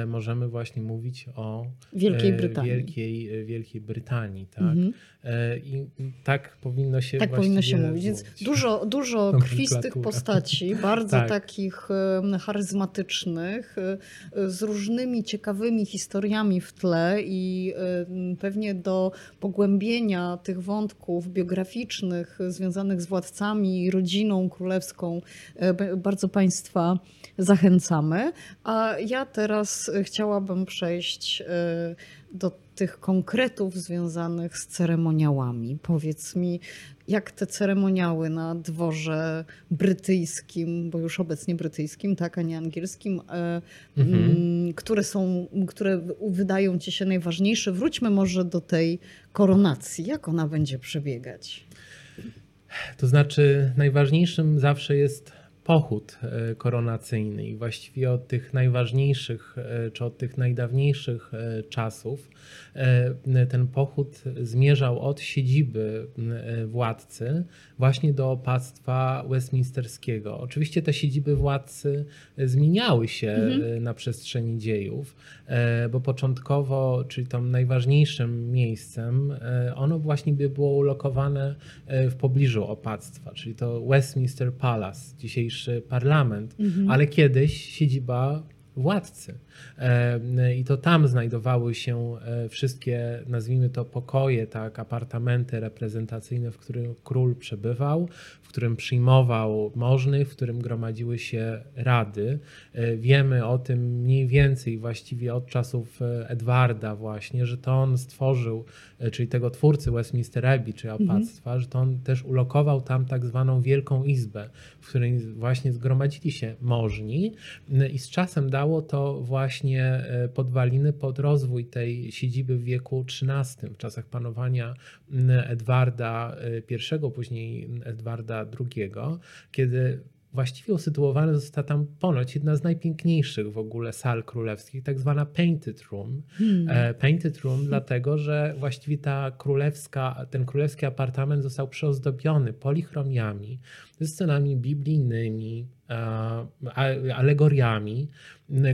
możemy właśnie mówić o Wielkiej Brytanii. Wielkiej, Wielkiej Brytanii, tak? Mhm. E, I tak powinno się Tak powinno się mówić. Więc dużo, dużo krwistych postaci, bardzo Tak. takich charyzmatycznych, e, z różnymi ciekawymi historiami w tle i pewnie do pogłębienia tych wątków biograficznych związanych z władcami i rodziną królewską e, bardzo Państwa zachęcamy. A ja teraz chciałabym przejść do tych konkretów związanych z ceremoniałami. Powiedz mi, jak te ceremoniały na dworze brytyjskim, bo już obecnie brytyjskim, tak, a nie angielskim, e, Mhm. mm, które są, które wydają ci się najważniejsze. Wróćmy może do tej koronacji. Jak ona będzie przebiegać? To znaczy, najważniejszym zawsze jest pochód e, koronacyjny i właściwie od tych najważniejszych, e, czy od tych najdawniejszych e, czasów ten pochód zmierzał od siedziby władcy właśnie do opactwa westminsterskiego. Oczywiście te siedziby władcy zmieniały się e, na przestrzeni dziejów, e, bo początkowo, czyli tam najważniejszym miejscem, e, ono właśnie by było ulokowane w pobliżu opactwa, czyli to Westminster Palace, dzisiejszy parlament, ale kiedyś siedziba władcy. E, I to tam znajdowały się e, wszystkie, nazwijmy to pokoje, tak, apartamenty reprezentacyjne, w którym król przebywał, w którym przyjmował możnych, w którym gromadziły się rady. E, Wiemy o tym mniej więcej właściwie od czasów Edwarda właśnie, że to on stworzył, czyli tego twórcy Westminster Abbey, czy opactwa, że to on też ulokował tam tak zwaną Wielką Izbę, w której właśnie zgromadzili się możni i z czasem dało to właśnie e, podwaliny pod rozwój tej siedziby w wieku XIII, w czasach panowania Edwarda e, I, później Edwarda II, kiedy właściwie usytuowana została tam ponoć jedna z najpiękniejszych w ogóle sal królewskich, tak zwana Painted Room. E, Painted Room dlatego, że właściwie ta królewska, ten królewski apartament został przyozdobiony polichromiami, ze scenami biblijnymi, alegoriami,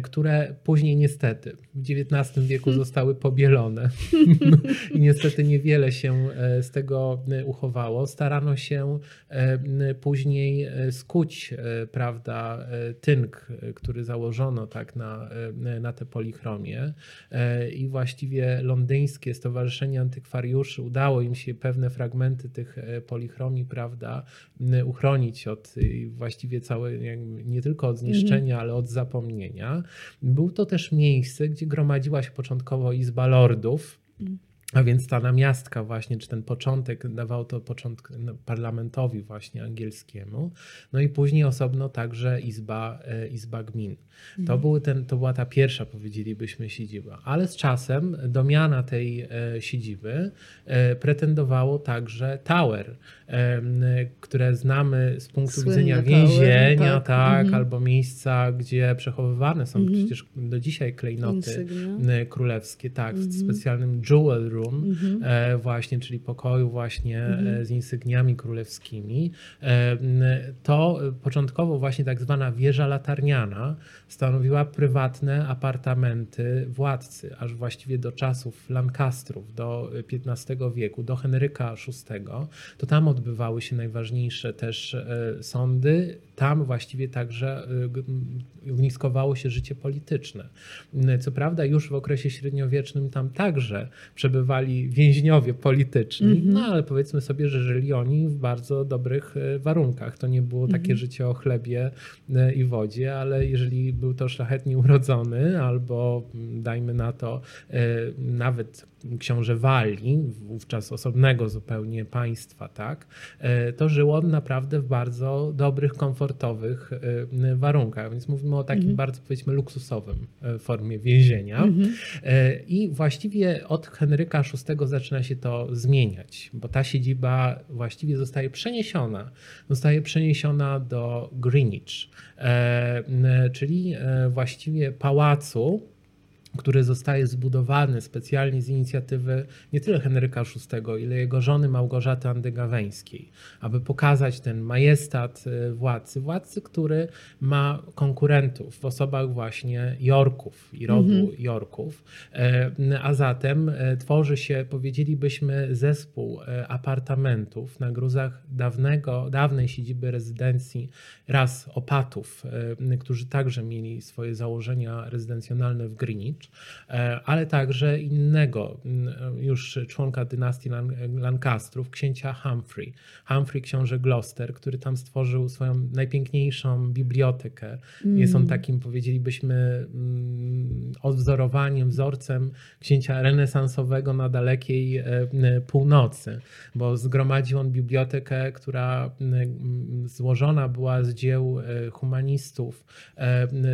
które później niestety w XIX wieku zostały pobielone i niestety niewiele się e, z tego e, uchowało. Starano się e, później e, skuć, e, prawda, e, tynk, e, który założono tak na, e, na tę polichromię E, i właściwie londyńskie Stowarzyszenie Antykwariuszy udało im się pewne fragmenty tych e, polichromii, prawda, uchronić od właściwie całej, nie tylko od zniszczenia, ale od zapomnienia. Był to też miejsce, gdzie gromadziła się początkowo Izba Lordów, a więc ta namiastka właśnie, czy ten początek dawał to początek no, parlamentowi właśnie angielskiemu. No i później osobno także Izba, e, Izba Gmin. To, był ten, to była ta pierwsza, powiedzielibyśmy, siedziba. Ale z czasem do miana tej e, siedziby e, pretendowało także Tower, które znamy z punktu Słynny widzenia więzienia, tak. tak, Mhm. albo miejsca, gdzie przechowywane są Mhm. przecież do dzisiaj klejnoty Insygnia. królewskie, tak, w Mhm. specjalnym jewel room, e, właśnie, czyli pokoju właśnie e, z insygniami królewskimi. E, To początkowo właśnie tak zwana wieża latarniana stanowiła prywatne apartamenty władcy, aż właściwie do czasów Lancastrów, do XV wieku, do Henryka VI. To tam odbywały się najważniejsze też e, sądy. Tam właściwie także e, g- m, ogniskowało się życie polityczne. M, Co prawda już w okresie średniowiecznym tam także przebywali więźniowie polityczni, Mhm. no ale powiedzmy sobie, że żyli oni w bardzo dobrych warunkach. To nie było takie życie o chlebie i wodzie, ale jeżeli był to szlachetnie urodzony albo mm, dajmy na to nawet książę Walii, wówczas osobnego zupełnie państwa, tak, to żył on naprawdę w bardzo dobrych, komfortowych komfortowych warunkach, więc mówimy o takim mhm. bardzo powiedzmy luksusowym formie więzienia. Mhm. I właściwie od Henryka VI zaczyna się to zmieniać, bo ta siedziba właściwie zostaje przeniesiona, zostaje przeniesiona do Greenwich, czyli właściwie pałacu, który zostaje zbudowany specjalnie z inicjatywy nie tyle Henryka VI, ile jego żony Małgorzaty Andygaweńskiej, aby pokazać ten majestat e, władcy. Władcy, który ma konkurentów w osobach właśnie Jorków i rodu -hmm. Jorków. E, a zatem e, tworzy się, powiedzielibyśmy, zespół apartamentów na gruzach dawnego, dawnej siedziby rezydencji raz opatów, którzy także mieli swoje założenia rezydencjonalne w Greenwich. E, ale także innego już członka dynastii Lancastrów, księcia Humphrey. Humphrey, książę Gloucester, który tam stworzył swoją najpiękniejszą bibliotekę. Mm. Jest on takim, powiedzielibyśmy, odwzorowaniem, wzorcem księcia renesansowego na dalekiej e, północy, bo zgromadził on bibliotekę, która złożona była z dzieł e, humanistów.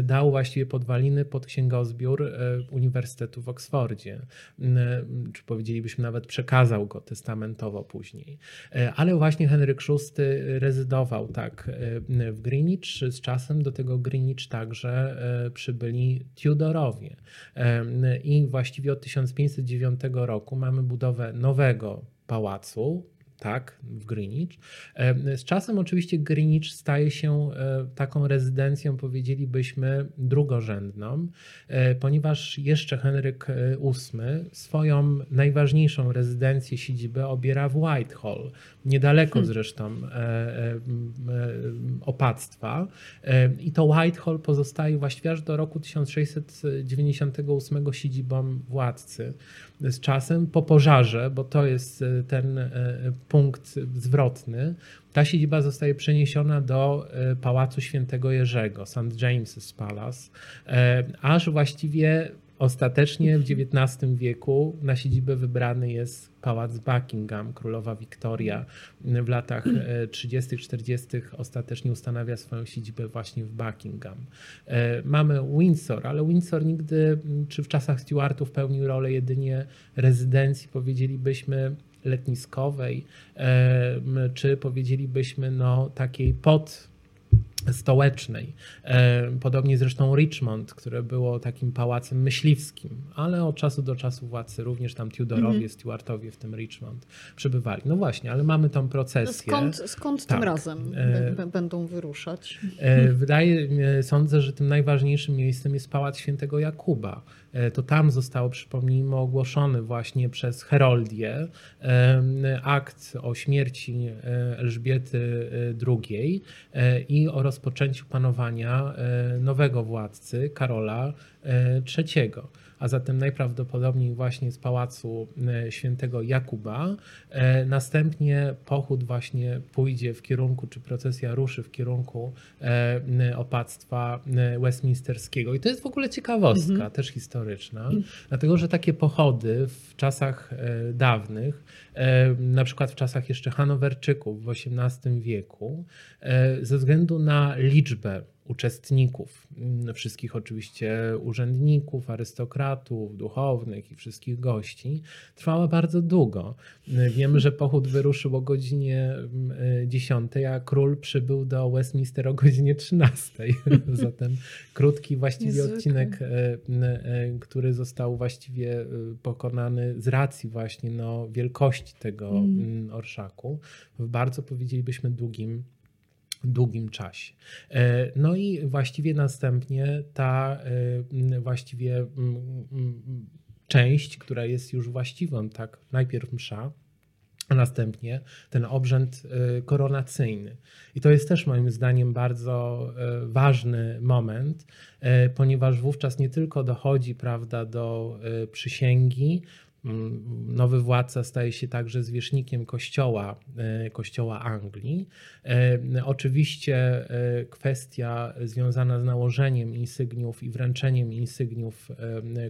Dał właściwie podwaliny pod księgozbiór Uniwersytetu w Oksfordzie, czy powiedzielibyśmy nawet przekazał go testamentowo później. E, ale właśnie Henryk VI rezydował tak e, w Greenwich, z czasem do tego Greenwich także e, przybyli Tudorowie. I właściwie od 1509 roku mamy budowę nowego pałacu, tak, w Greenwich. Z czasem oczywiście Greenwich staje się e, taką rezydencją, powiedzielibyśmy, drugorzędną, e, ponieważ jeszcze Henryk VIII e, swoją najważniejszą rezydencję, siedzibę obiera w Whitehall, niedaleko hmm. zresztą opactwa. I to Whitehall pozostaje właściwie aż do roku 1698 siedzibą władcy z czasem po pożarze, bo to jest e, ten e, punkt zwrotny, ta siedziba zostaje przeniesiona do e, Pałacu Świętego Jerzego, St. James's Palace, aż właściwie Ostatecznie w XIX wieku na siedzibę wybrany jest pałac Buckingham. Królowa Wiktoria w latach 30., 40. ostatecznie ustanawia swoją siedzibę właśnie w Buckingham. E, mamy Windsor, ale Windsor nigdy, czy w czasach Stuartów, pełnił rolę jedynie rezydencji, powiedzielibyśmy, letniskowej, e, czy powiedzielibyśmy no, takiej pod stołecznej. E, podobnie zresztą Richmond, które było takim pałacem myśliwskim, ale od czasu do czasu władcy, również tam Tudorowie, mm -hmm. Stuartowie w tym Richmond przybywali. No właśnie, ale mamy tą procesję. No skąd skąd tak. tym razem e, będą wyruszać? E, wydaje, sądzę, że tym najważniejszym miejscem jest Pałac Świętego Jakuba, to tam zostało, przypomnijmy, ogłoszony właśnie przez Heroldię akt o śmierci e, Elżbiety II e, i o rozpoczęciu panowania nowego władcy, Karola III a zatem najprawdopodobniej właśnie z pałacu e, świętego Jakuba. E, następnie pochód właśnie pójdzie w kierunku, czy procesja ruszy w kierunku e, opactwa westminsterskiego. I to jest w ogóle ciekawostka, mhm. też historyczna, dlatego że takie pochody w czasach dawnych, na przykład w czasach jeszcze Hanowerczyków w XVIII wieku, ze względu na liczbę uczestników, mm, wszystkich oczywiście urzędników, arystokratów, duchownych i wszystkich gości, trwała bardzo długo. Wiemy, że pochód wyruszył o godzinie 10, mm, a król przybył do Westminster o godzinie 13. Zatem krótki właściwie Niezwykle. odcinek, e, e, który został właściwie pokonany z racji właśnie no, wielkości tego mm. orszaku w bardzo powiedzielibyśmy długim długim czasie. E, no i właściwie następnie ta e, właściwie część, która jest już właściwą, tak, najpierw msza, a następnie ten obrzęd e, koronacyjny. I to jest też moim zdaniem bardzo ważny moment, ponieważ wówczas nie tylko dochodzi prawda, do przysięgi, Nowy władca staje się także zwierzchnikiem kościoła, kościoła Anglii. Oczywiście kwestia związana z nałożeniem insygniów i wręczeniem insygniów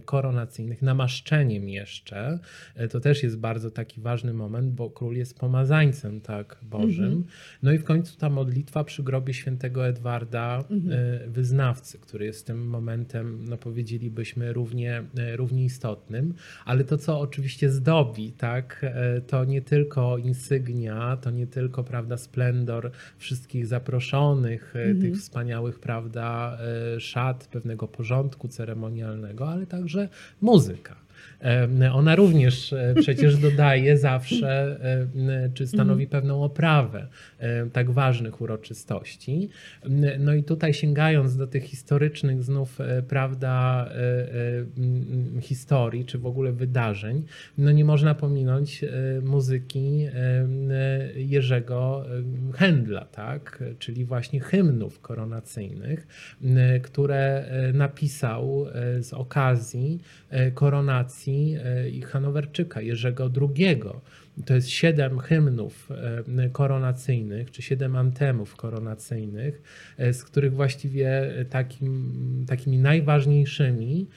koronacyjnych, namaszczeniem jeszcze, to też jest bardzo taki ważny moment, bo król jest pomazańcem tak Bożym. Mm -hmm. No i w końcu ta modlitwa przy grobie świętego Edwarda, mm -hmm. wyznawcy, który jest tym momentem, no powiedzielibyśmy, równie, e, równie istotnym, ale to, co oczywiście zdobi, tak, e, to nie tylko insygnia, to nie tylko, prawda, splendor wszystkich zaproszonych, mm -hmm. tych wspaniałych, prawda, szat, pewnego porządku ceremonialnego, ale także muzyka. Ona również e, przecież dodaje zawsze, czy stanowi mhm. pewną oprawę tak ważnych uroczystości. No i tutaj sięgając do tych historycznych znów, e, prawda, e, historii, czy w ogóle wydarzeń, no nie można pominąć muzyki Jerzego Händla, tak? czyli właśnie hymnów koronacyjnych, które napisał z okazji koronacji E, i Hanowerczyka, Jerzego II. To jest siedem hymnów e, koronacyjnych, czy siedem antemów koronacyjnych, e, z których właściwie takim, takimi najważniejszymi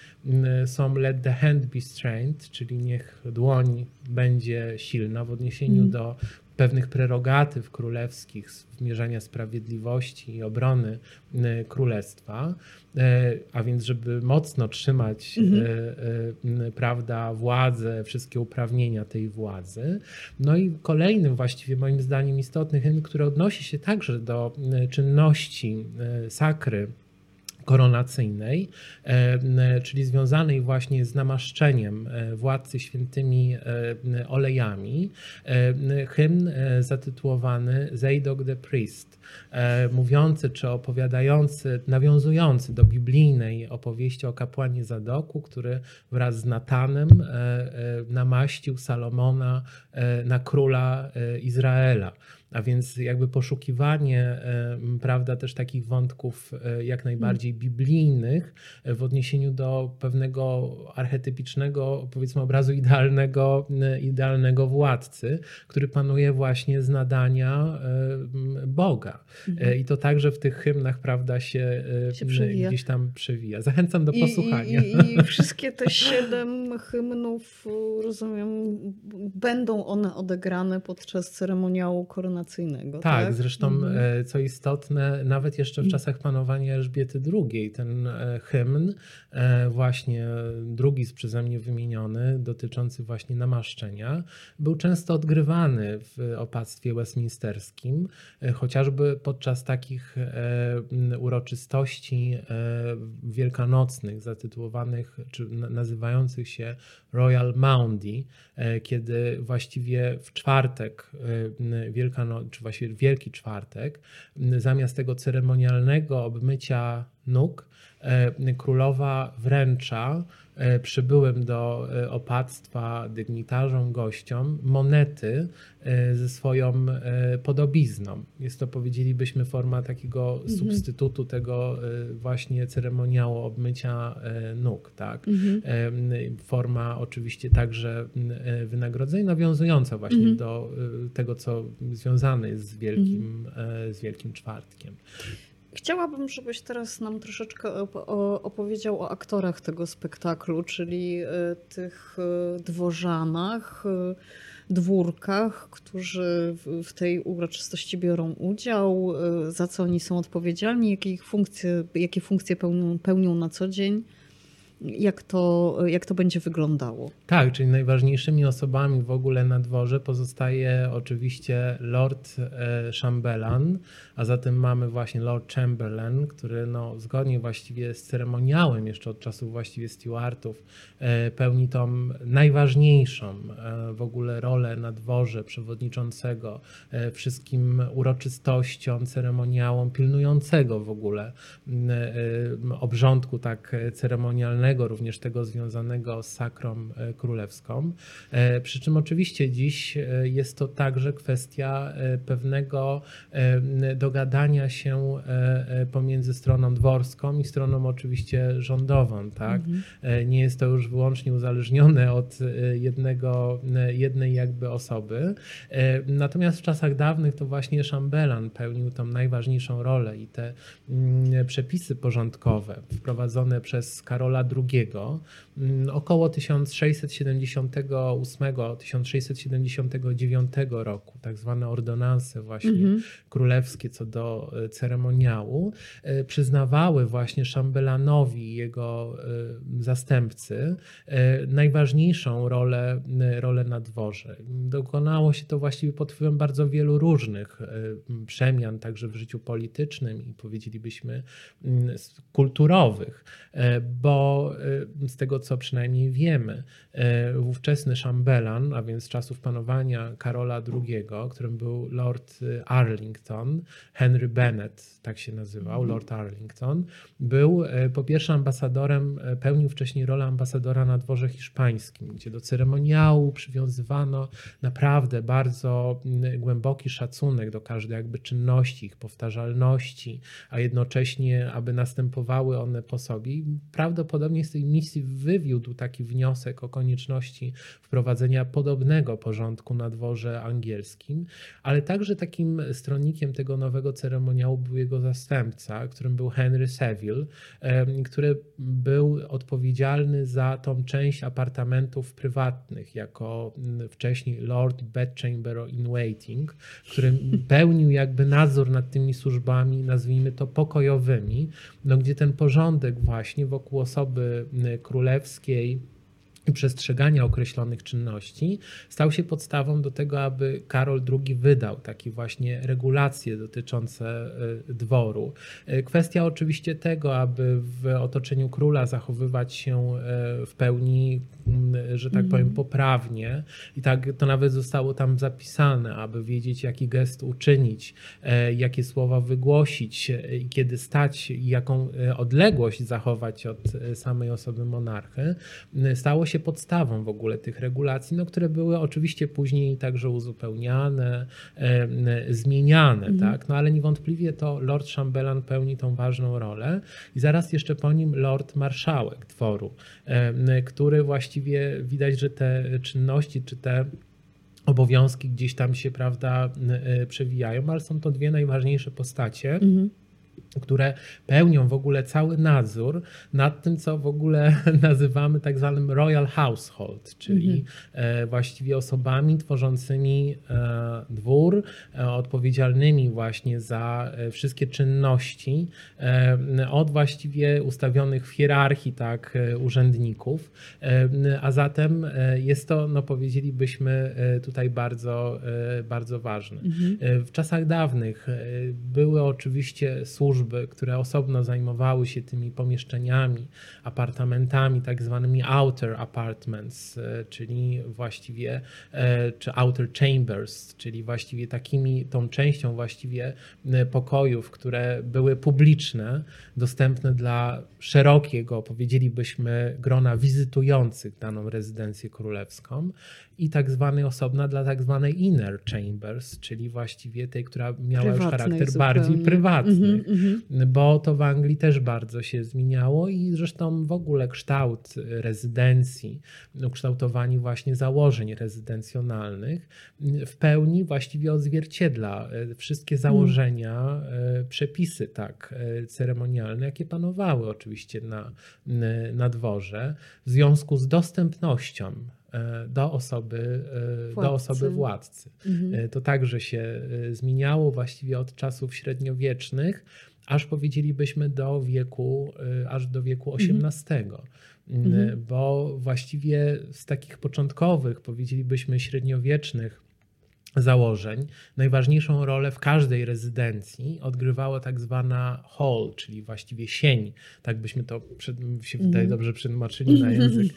są Let the Hand Be Strength, czyli niech dłoń będzie silna w odniesieniu mm. do pewnych prerogatyw królewskich, zmierzania sprawiedliwości i obrony e, królestwa, e, a więc żeby mocno trzymać mhm. E, prawda, władzę, wszystkie uprawnienia tej władzy. No i kolejnym właściwie moim zdaniem istotnym, który odnosi się także do czynności sakry koronacyjnej, e, czyli związanej właśnie z namaszczeniem e, władcy świętymi e, olejami, hymn zatytułowany Zadok the Priest, mówiący czy opowiadający, nawiązujący do biblijnej opowieści o kapłanie Zadoku, który wraz z Natanem namaścił Salomona na króla Izraela. A więc jakby poszukiwanie, prawda, też takich wątków e, jak najbardziej biblijnych e, w odniesieniu do pewnego archetypicznego, powiedzmy, obrazu idealnego, e, idealnego władcy, który panuje właśnie z nadania Boga. Mhm. I to także w tych hymnach, prawda, się, się gdzieś tam przewija. Zachęcam do posłuchania. I, i, I wszystkie te siedem hymnów, rozumiem, będą one odegrane podczas ceremoniału tak, tak, zresztą mhm. E, co istotne, nawet jeszcze w mhm. czasach panowania Elżbiety II, ten e, hymn, e, właśnie drugi z przeze mnie wymieniony, dotyczący właśnie namaszczenia, był często odgrywany w opactwie westminsterskim, chociażby podczas takich uroczystości wielkanocnych, zatytułowanych, czy nazywających się Royal Maundy, kiedy właściwie w czwartek Wielkanoc czy właściwie Wielki Czwartek, zamiast tego ceremonialnego obmycia nóg, e, królowa wręcza przybyłym do e, opactwa dygnitarzom, gościom monety ze swoją podobizną. Jest to, powiedzielibyśmy, forma takiego mhm. substytutu tego właśnie ceremoniału obmycia nóg. Tak? Mhm. Forma oczywiście także wynagrodzenia, nawiązująca właśnie mhm. do tego, co związane jest z Wielkim, mhm. z Wielkim Czwartkiem. Chciałabym, żebyś teraz nam troszeczkę opowiedział o aktorach tego spektaklu, czyli e, tych e, dworzanach, e, dwórkach, którzy w tej uroczystości biorą udział, za co oni są odpowiedzialni, jakie, funkcje, jakie funkcje pełnią, pełnią na co dzień jak to, jak to będzie wyglądało. Tak, czyli najważniejszymi osobami w ogóle na dworze pozostaje oczywiście Lord e, Chamberlain, a zatem mamy właśnie Lord Chamberlain, który no, zgodnie właściwie z ceremoniałem jeszcze od czasów właściwie Stuartów e, pełni tą najważniejszą e, w ogóle rolę na dworze przewodniczącego wszystkim uroczystościom, ceremoniałom, pilnującego w ogóle obrządku tak ceremonialnego również tego związanego z sakrą królewską. Przy czym oczywiście dziś jest to także kwestia pewnego dogadania się pomiędzy stroną dworską i stroną oczywiście rządową. Tak? Mhm. Nie jest to już wyłącznie uzależnione od jednego, jednej jakby osoby. Natomiast w czasach dawnych to właśnie szambelan pełnił tą najważniejszą rolę i te mm, przepisy porządkowe wprowadzone przez Karola Mm, około 1678-1679 roku, tak zwane ordonanse właśnie mhm. królewskie co do e, ceremoniału, e, przyznawały właśnie szambelanowi i jego e, zastępcy najważniejszą rolę, rolę na dworze. Dokonało się to właściwie pod wpływem bardzo wielu różnych przemian, także w życiu politycznym i powiedzielibyśmy mm, kulturowych, bo z tego co przynajmniej wiemy, e, ówczesny szambelan, a więc czasów panowania Karola II, którym był Lord Arlington, Henry Bennett, tak się nazywał, mhm. Lord Arlington, był po pierwsze ambasadorem, pełnił wcześniej rolę ambasadora na dworze hiszpańskim, gdzie do ceremoniału przywiązywano naprawdę bardzo mm, głęboki szacunek do każdej jakby czynności, ich powtarzalności, a jednocześnie, aby następowały one po sobie. Prawdopodobnie z tej misji wywiódł taki wniosek o konieczności wprowadzenia podobnego porządku na dworze angielskim, ale także takim stronnikiem tego nowego ceremoniału był jego zastępca, którym był Henry Seville, który był odpowiedzialny za tą część apartamentów prywatnych, jako wcześniej Lord Bedchamber in Waiting, który pełnił jakby nadzór nad tymi służbami, nazwijmy to pokojowymi, no gdzie ten porządek właśnie wokół osoby królewskiej, i przestrzegania określonych czynności stał się podstawą do tego, aby Karol II wydał takie właśnie regulacje dotyczące e, dworu. E, kwestia oczywiście tego, aby w otoczeniu króla zachowywać się e, w pełni, że tak powiem, mhm. poprawnie i tak to nawet zostało tam zapisane, aby wiedzieć, jaki gest uczynić, jakie słowa wygłosić, kiedy stać i jaką odległość zachować od samej osoby monarchy, stało się się podstawą w ogóle tych regulacji, no, które były oczywiście później także uzupełniane, zmieniane, mhm. tak? no, ale niewątpliwie to Lord Chamberlain pełni tą ważną rolę i zaraz jeszcze po nim Lord Marszałek dworu, który właściwie widać, że te czynności czy te obowiązki gdzieś tam się, prawda, e, przewijają, ale są to dwie najważniejsze postacie. Mhm które pełnią w ogóle cały nadzór nad tym, co w ogóle nazywamy tak zwanym royal household, czyli mhm. właściwie osobami tworzącymi e, dwór, e, odpowiedzialnymi właśnie za wszystkie czynności od właściwie ustawionych w hierarchii tak urzędników, a zatem jest to, no powiedzielibyśmy tutaj bardzo, bardzo ważne. Mhm. W czasach dawnych były oczywiście służby służby, które osobno zajmowały się tymi pomieszczeniami, apartamentami, tak zwanymi outer apartments, e, czyli właściwie, e, czy outer chambers, czyli właściwie takimi, tą częścią właściwie e, pokojów, które były publiczne, dostępne dla szerokiego, powiedzielibyśmy, grona wizytujących daną rezydencję królewską i tak zwany osobna dla tak zwanej inner chambers, czyli właściwie tej, która miała już charakter zupełnie. bardziej prywatny, mm -hmm. Bo to w Anglii też bardzo się zmieniało i zresztą w ogóle kształt rezydencji, ukształtowani właśnie założeń rezydencjonalnych w pełni właściwie odzwierciedla e, wszystkie mhm. założenia, mm. przepisy tak e, ceremonialne, jakie panowały oczywiście na, na dworze w związku z dostępnością do osoby, władcy. do osoby władcy. Mhm. To także się zmieniało właściwie od czasów średniowiecznych, aż powiedzielibyśmy do wieku, aż do wieku XVIII. Mhm. mhm. Bo właściwie z takich początkowych, powiedzielibyśmy średniowiecznych założeń najważniejszą rolę w każdej rezydencji odgrywała tak zwana hall, czyli właściwie sień. Tak byśmy to się wydaje Mhm. dobrze przetłumaczyli na język,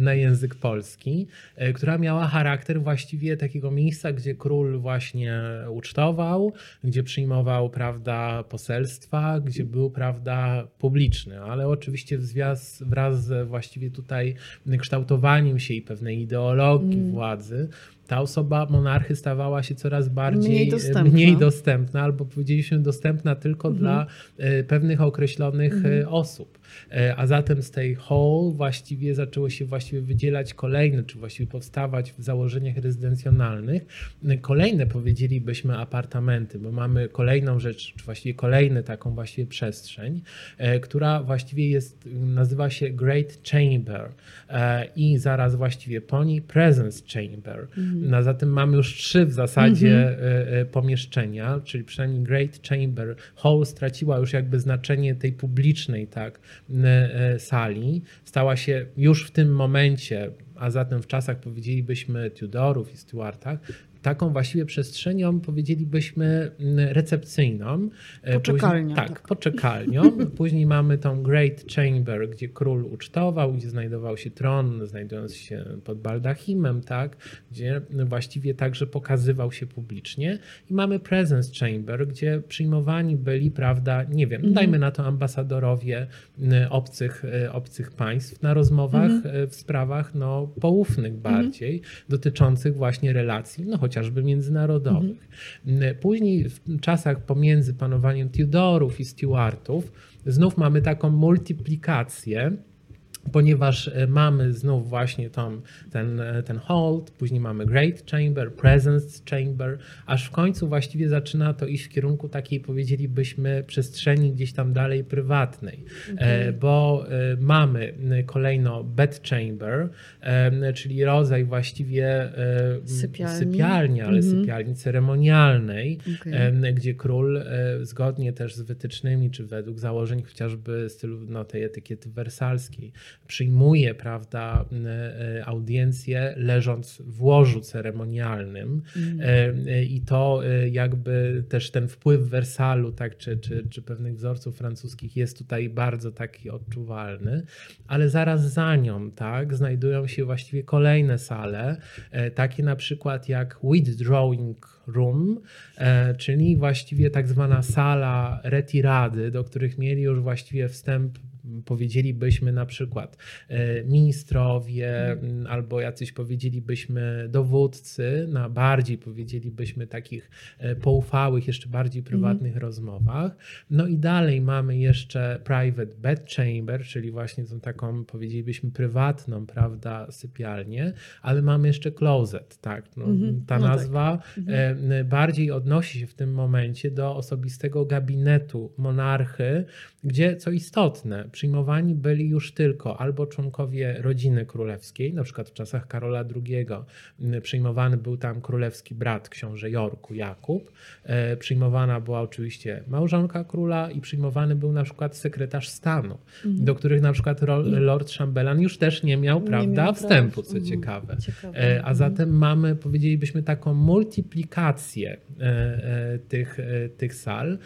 na język polski, e, która miała charakter właściwie takiego miejsca, gdzie król właśnie ucztował, gdzie przyjmował prawda, poselstwa, gdzie był prawda, publiczny, ale oczywiście w zwiaz, wraz z właściwie tutaj kształtowaniem się i pewnej ideologii Mm. władzy, ta osoba monarchy stawała się coraz bardziej Mniej e, dostępna. mniej dostępna albo powiedzieliśmy dostępna tylko Mhm. dla e, pewnych określonych e, osób. E, A zatem z tej hall właściwie zaczęło się właściwie wydzielać kolejne, czy właściwie powstawać w założeniach rezydencjonalnych kolejne powiedzielibyśmy apartamenty, bo mamy kolejną rzecz, czy właściwie kolejny taką właściwie przestrzeń, która właściwie jest, nazywa się Great Chamber i zaraz właściwie po niej Presence Chamber. No, zatem mamy już trzy w zasadzie e, e, pomieszczenia, czyli przynajmniej Great Chamber. Hall straciła już jakby znaczenie tej publicznej tak, e, sali. Stała się już w tym momencie, a zatem w czasach powiedzielibyśmy Tudorów i Stuartach, taką właściwie przestrzenią, powiedzielibyśmy mm, recepcyjną. E, Poczekalnią, Później, tak, tak. poczekalnią. Później mamy tą Great Chamber, gdzie król ucztował, gdzie znajdował się tron, znajdując się pod baldachimem, tak, gdzie właściwie także pokazywał się publicznie. I mamy Presence Chamber, gdzie przyjmowani byli, prawda, nie wiem, dajmy na to ambasadorowie m, obcych, e, obcych państw na rozmowach e, w sprawach no, poufnych bardziej, dotyczących właśnie relacji, no chociażby międzynarodowych. M, Później w czasach pomiędzy panowaniem Tudorów i Stuartów znów mamy taką multiplikację ponieważ e, mamy znów właśnie tą, ten, e, ten hold, później mamy Great Chamber, Presence Chamber, aż w końcu właściwie zaczyna to iść w kierunku takiej, powiedzielibyśmy, przestrzeni gdzieś tam dalej prywatnej, e, bo e, mamy kolejno Bed Chamber, czyli rodzaj właściwie Sypialni. sypialni ale Mhm. sypialni ceremonialnej, em, gdzie król zgodnie też z wytycznymi, czy według założeń chociażby stylu no, tej etykiety wersalskiej, przyjmuje prawda, m, e, audiencję leżąc w łożu ceremonialnym. E, e, i to e, jakby też ten wpływ Wersalu, tak, czy, czy, czy pewnych wzorców francuskich jest tutaj bardzo taki odczuwalny, ale zaraz za nią tak, znajdują się właściwie kolejne sale, e, takie na przykład jak withdrawing room, e, czyli właściwie tak zwana sala retirady, do których mieli już właściwie wstęp powiedzielibyśmy na przykład e, ministrowie m, albo jacyś powiedzielibyśmy dowódcy na bardziej powiedzielibyśmy takich e, poufałych, jeszcze bardziej prywatnych rozmowach. No i dalej mamy jeszcze private bed chamber, czyli właśnie tą taką powiedzielibyśmy prywatną, prawda, sypialnię, ale mamy jeszcze closet, tak. No, Mhm. Ta No tak. nazwa e, bardziej odnosi się w tym momencie do osobistego gabinetu monarchy, gdzie co istotne, przyjmowani byli już tylko albo członkowie rodziny królewskiej, na przykład w czasach Karola II przyjmowany był tam królewski brat książę Jorku, Jakub, e, przyjmowana była oczywiście małżonka króla i przyjmowany był na przykład sekretarz stanu, do których na przykład ro- Lord Chamberlain już też nie miał, Nie prawda, miał wstępu, co Mhm. ciekawe. Ciekawe. E, A Mhm. zatem mamy, powiedzielibyśmy, taką multiplikację e, tych, tych sal.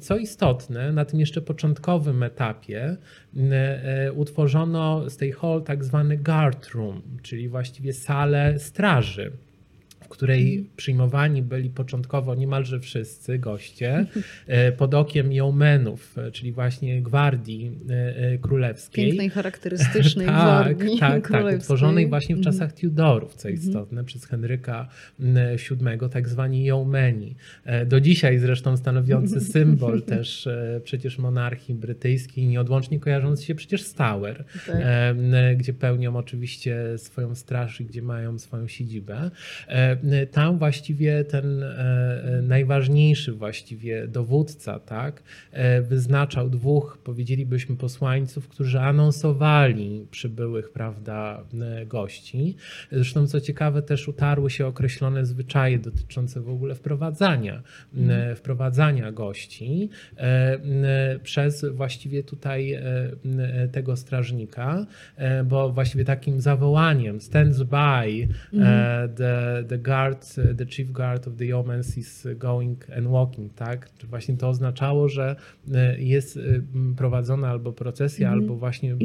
Co istotne, na tym jeszcze początkowym etapie m, e, utworzono z tej hall tak zwany guard room, czyli właściwie salę straży w której przyjmowani byli początkowo niemalże wszyscy goście e, pod okiem yeomenów, e, czyli właśnie gwardii e, królewskiej. Pięknej, charakterystycznej tak, gwardii tak, tak, królewskiej. utworzonej właśnie w Mhm. czasach Tudorów, co istotne, przez Henryka VII, tak zwani yeomeni. Do dzisiaj zresztą stanowiący symbol też przecież monarchii brytyjskiej, nieodłącznie kojarzący się przecież z Tower, Tak. gdzie pełnią oczywiście swoją straż i gdzie mają swoją siedzibę. E, Tam właściwie ten e, najważniejszy właściwie dowódca, tak, e, wyznaczał dwóch, powiedzielibyśmy, posłańców, którzy anonsowali przybyłych, prawda, gości. Zresztą, co ciekawe, też utarły się określone zwyczaje dotyczące w ogóle wprowadzania, e, wprowadzania gości przez właściwie tutaj tego strażnika, bo właściwie takim zawołaniem stands by e, the, the guard, the chief guard of the Yeomans is going and walking, tak? Czy właśnie to oznaczało, że jest prowadzona albo procesja, mm -hmm. albo właśnie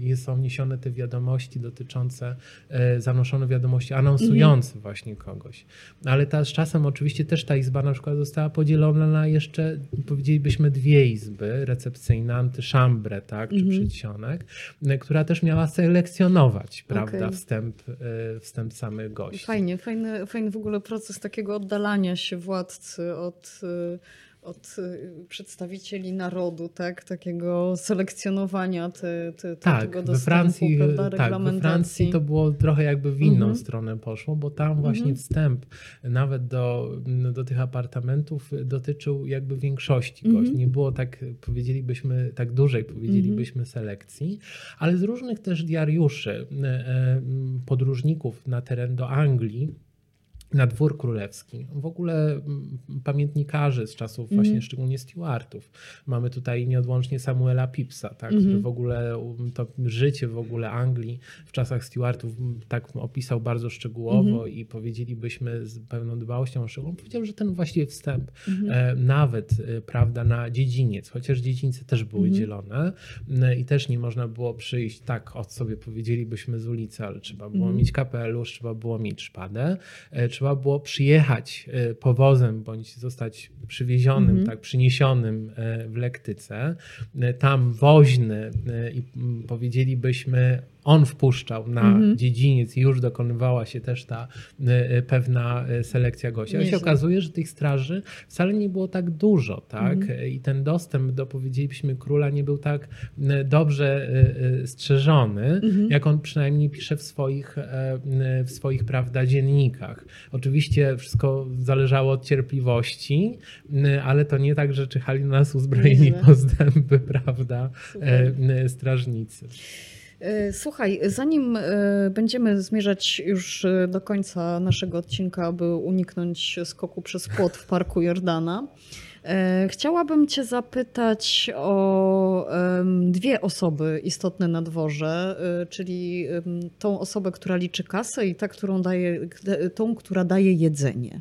jest, są niesione te wiadomości dotyczące, zanoszone wiadomości anonsujące mm -hmm. właśnie kogoś. Ale ta, z czasem oczywiście też ta izba na przykład została podzielona na jeszcze, powiedzielibyśmy, dwie izby recepcyjne, antyszambrę, tak? Czy mm -hmm. przedsionek, która też miała selekcjonować, prawda, okay. wstęp, wstęp samych gości. Fajnie, fajny, fajny w ogóle proces takiego oddalania się władcy od od y, przedstawicieli narodu, tak? takiego selekcjonowania te, te, tak, tego dostępu, Francji, prawda, tak, we Francji to było trochę jakby w inną mhm. stronę poszło, bo tam właśnie mhm. wstęp nawet do, do tych apartamentów dotyczył jakby większości mhm. gości. Nie było tak, powiedzielibyśmy, tak dużej, powiedzielibyśmy mhm. selekcji, ale z różnych też diariuszy e, e, podróżników na teren do Anglii, na dwór królewski. W ogóle mm, pamiętnikarzy z czasów mm. właśnie szczególnie Stuartów. Mamy tutaj nieodłącznie Samuela Pipsa, tak, mm. który w ogóle um, to życie w ogóle Anglii w czasach Stuartów mm, tak opisał bardzo szczegółowo mm. i powiedzielibyśmy z pewną dbałością o szczegół. Powiedział, że ten właściwie wstęp mm. e, nawet, e, prawda, na dziedziniec, chociaż dziedzińce też były mm. dzielone i też nie można było przyjść tak od sobie powiedzielibyśmy z ulicy, ale trzeba było mm. mieć kapelusz, trzeba było mieć szpadę, e, trzeba było przyjechać e, powozem bądź zostać przywiezionym, mm -hmm. tak, przyniesionym e, w lektyce. E, tam woźny i powiedzielibyśmy on wpuszczał na mhm. dziedziniec i już dokonywała się też ta y, pewna y, selekcja gości. Ale się okazuje, że tych straży wcale nie było tak dużo, tak? Mhm. I ten dostęp do, powiedzielibyśmy, króla nie był tak y, dobrze strzeżony, mhm. jak on przynajmniej pisze w swoich, w swoich prawda, dziennikach. Oczywiście wszystko zależało od cierpliwości, ale to nie tak, że czyhali na nas uzbrojeni postępy, prawda, Super. strażnicy. E, słuchaj, zanim e, będziemy zmierzać już e, do końca naszego odcinka, aby uniknąć skoku przez płot w Parku Jordana, chciałabym Cię zapytać o dwie osoby istotne na dworze, czyli tą osobę, która liczy kasę i ta, którą daje, tą, która daje jedzenie.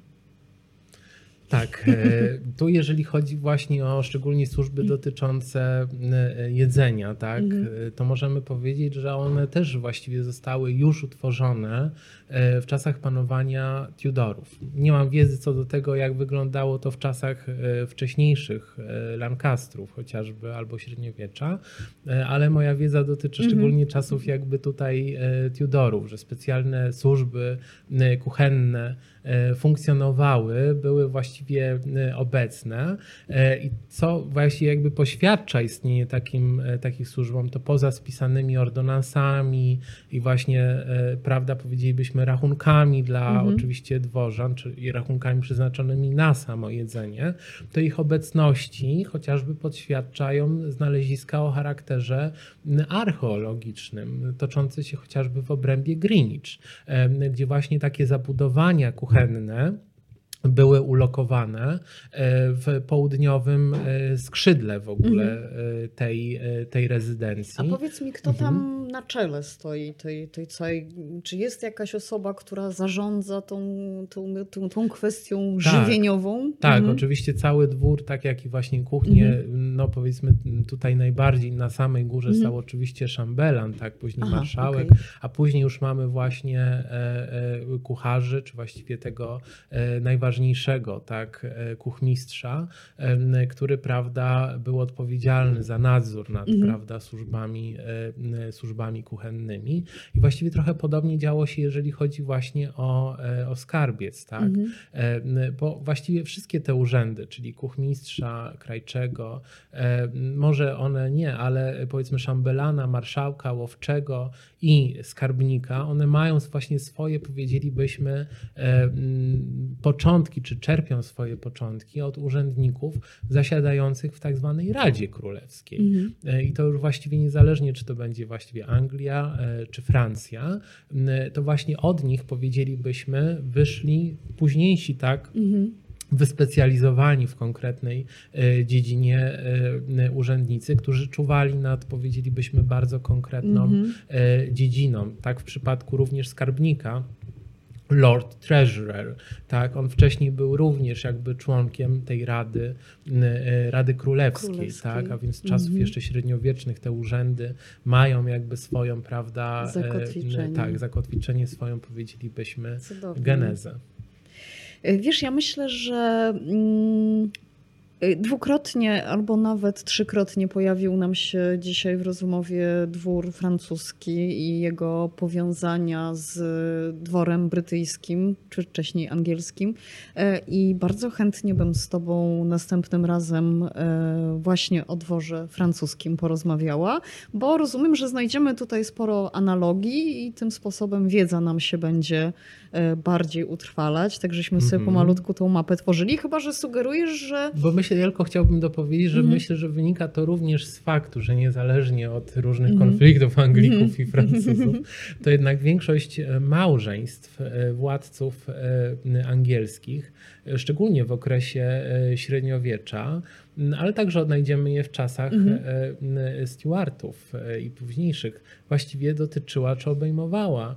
Tak, e, tu jeżeli chodzi właśnie o szczególnie służby dotyczące e, jedzenia, tak, mhm. e, to możemy powiedzieć, że one też właściwie zostały już utworzone w czasach panowania Tudorów. Nie mam wiedzy co do tego, jak wyglądało to w czasach wcześniejszych Lancastrów chociażby albo średniowiecza, ale moja wiedza dotyczy mhm. szczególnie czasów jakby tutaj Tudorów, że specjalne służby kuchenne funkcjonowały, były właściwie e, obecne e, i co właśnie jakby poświadcza istnienie takim, e, takich służbom, to poza spisanymi ordonansami i właśnie, prawda, powiedzielibyśmy rachunkami dla mhm. oczywiście dworzan, czy i rachunkami przeznaczonymi na samo jedzenie, to ich obecności chociażby podświadczają znaleziska o charakterze archeologicznym, toczące się chociażby w obrębie Greenwich, gdzie właśnie takie zabudowania kuchenne były ulokowane e, w południowym e, skrzydle w ogóle mhm. tej, tej rezydencji. A powiedz mi, kto tam mhm. na czele stoi tej, tej całej, czy jest jakaś osoba, która zarządza tą, tą, tą, tą kwestią tak. żywieniową? Tak, mhm. oczywiście cały dwór, tak jak i właśnie kuchnię, mhm. no powiedzmy tutaj najbardziej na samej górze stał oczywiście szambelan, tak, później Aha, marszałek, okay. a później już mamy właśnie e, e, kucharzy, czy właściwie tego e, najważniejszego najważniejszego, tak, e, kuchmistrza, który, prawda, był odpowiedzialny za nadzór nad, mhm. prawda, służbami, e, służbami kuchennymi. I właściwie trochę podobnie działo się, jeżeli chodzi właśnie o, e, o skarbiec, tak, mhm. bo właściwie wszystkie te urzędy, czyli kuchmistrza, krajczego, może one nie, ale powiedzmy szambelana, marszałka, łowczego i skarbnika, one mają właśnie swoje, powiedzielibyśmy, początki początki, czy czerpią swoje początki od urzędników zasiadających w tak zwanej Radzie Królewskiej. Mhm. E, I to już właściwie niezależnie, czy to będzie właściwie Anglia, e, czy Francja, to właśnie od nich powiedzielibyśmy wyszli późniejsi, tak? Mhm wyspecjalizowani w konkretnej e, dziedzinie urzędnicy, którzy czuwali nad, powiedzielibyśmy, bardzo konkretną mm -hmm. dziedziną. Tak w przypadku również skarbnika, Lord Treasurer, tak? On wcześniej był również jakby członkiem tej Rady, e, Rady Królewskiej, Królewskiej. tak? A więc z czasów Mhm. jeszcze średniowiecznych te urzędy mają jakby swoją, prawda? e, Zakotwiczenie. Tak, zakotwiczenie swoją, powiedzielibyśmy, Cudownie. genezę. Wiesz, ja myślę, że mm, dwukrotnie albo nawet trzykrotnie pojawił nam się dzisiaj w rozmowie dwór francuski i jego powiązania z dworem brytyjskim, czy wcześniej angielskim. E, I bardzo chętnie bym z Tobą następnym razem e, właśnie o dworze francuskim porozmawiała, bo rozumiem, że znajdziemy tutaj sporo analogii i tym sposobem wiedza nam się będzie bardziej utrwalać. Tak żeśmy sobie Mhm. pomalutku tą mapę tworzyli. Chyba, że sugerujesz, że myślę, tylko chciałbym dopowiedzieć, że Mhm. myślę, że wynika to również z faktu, że niezależnie od różnych Mhm. konfliktów Anglików Mhm. i Francuzów, to jednak większość e, małżeństw e, władców e, angielskich, szczególnie w okresie średniowiecza, ale także odnajdziemy je w czasach Mhm. Stuartów i późniejszych, właściwie dotyczyła czy obejmowała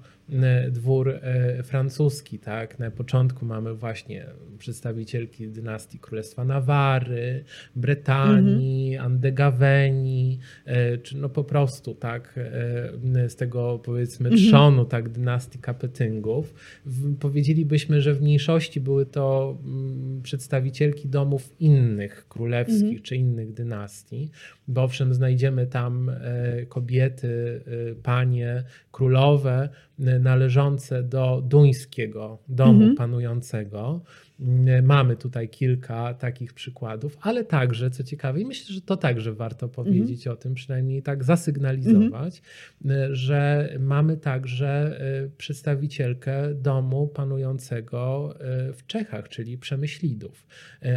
dwór e, francuski. Tak? Na początku mamy właśnie przedstawicielki dynastii Królestwa Nawary, Bretanii, Andegawenii, e, czy no po prostu tak e, z tego powiedzmy Mhm. trzonu tak dynastii Kapetyngów. Powiedzielibyśmy, że w mniejszości były to mm, przedstawicielki domów innych królewskich Mhm. czy innych dynastii, bo owszem znajdziemy tam e, kobiety, e, panie, królowe e, należące do duńskiego domu Mhm. panującego. Mamy tutaj kilka takich przykładów, ale także, co ciekawe, i myślę, że to także warto powiedzieć o tym, przynajmniej tak zasygnalizować, y, że mamy także y, przedstawicielkę domu panującego y, w Czechach, czyli Przemyślidów.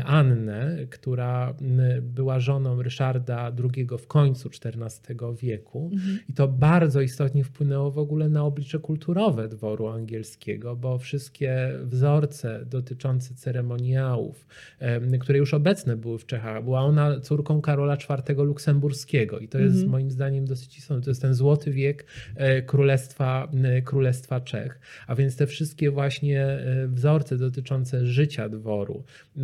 Annę, która była żoną Ryszarda II w końcu XIV wieku. I to bardzo istotnie wpłynęło w ogóle na oblicze kulturowe dworu angielskiego, bo wszystkie wzorce dotyczące ceremoniałów, em, które już obecne były w Czechach, była ona córką Karola IV Luksemburskiego i to jest Mhm. moim zdaniem dosyć istotne. To jest ten złoty wiek e, Królestwa, e, Królestwa Czech. A więc te wszystkie właśnie e, wzorce dotyczące życia dworu,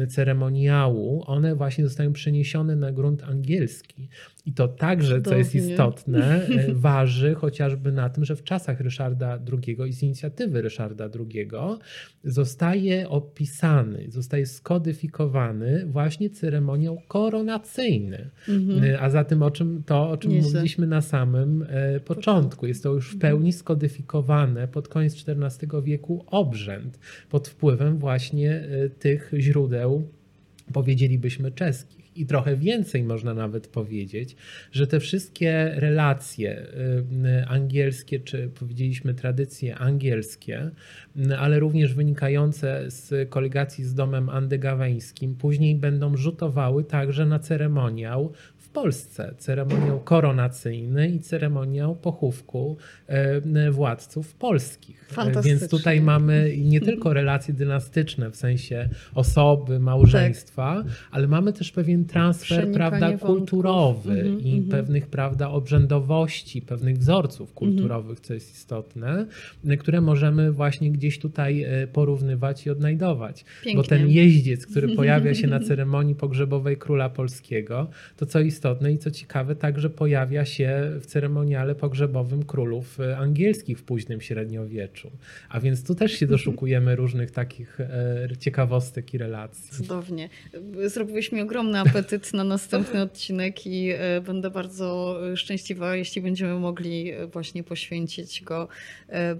ceremoniału, one właśnie zostają przeniesione na grunt angielski. I to także, co jest istotne, e, waży chociażby na tym, że w czasach Ryszarda II i z inicjatywy Ryszarda II zostaje opisany, zostaje skodyfikowany właśnie ceremoniał koronacyjny. Mhm. E, A za tym o czym to, o czym Nieźle. mówiliśmy na samym e, początku. Jest to już w pełni skodyfikowane pod koniec XIV wieku obrzęd pod wpływem właśnie tych źródeł, powiedzielibyśmy czeskich. I trochę więcej można nawet powiedzieć, że te wszystkie relacje y, angielskie, czy powiedzieliśmy tradycje angielskie, y, ale również wynikające z koligacji z domem andegaweńskim, później będą rzutowały także na ceremoniał Polsce. Ceremoniał koronacyjny i ceremoniał pochówku y, władców polskich. Fantastycznie. Więc tutaj mamy nie tylko relacje dynastyczne w sensie osoby, małżeństwa, ale mamy też pewien transfer prawda, kulturowy Mhm, i mhm. pewnych prawda, obrzędowości, pewnych wzorców kulturowych, co jest istotne, które możemy właśnie gdzieś tutaj e, porównywać i odnajdować. Pięknie. Bo ten jeździec, który pojawia się na ceremonii pogrzebowej króla polskiego, to co istotne i co ciekawe, także pojawia się w ceremoniale pogrzebowym królów e, angielskich w późnym średniowieczu. A więc tu też się doszukujemy różnych takich e, ciekawostek i relacji. Cudownie. Zrobiłeś mi ogromny apetyt na następny odcinek i e, będę bardzo e, szczęśliwa, jeśli będziemy mogli e, właśnie poświęcić go. e,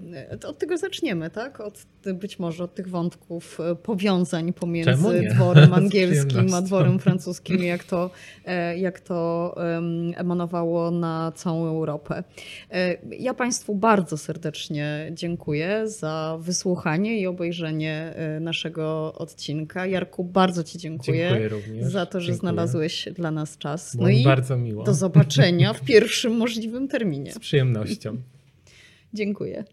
Od tego zaczniemy, tak? Od, być może od tych wątków e, powiązań pomiędzy dworem angielskim a dworem francuskim, jak to, e, jak to em, emanowało na całą Europę. E, Ja Państwu bardzo serdecznie dziękuję za wysłuchanie i obejrzenie e, naszego odcinka. Jarku, bardzo Ci dziękuję, Dziękuję również. za to, że Dziękuję. znalazłeś dla nas czas. No i bardzo miło. do zobaczenia w pierwszym możliwym terminie. Z przyjemnością. Dziękuję.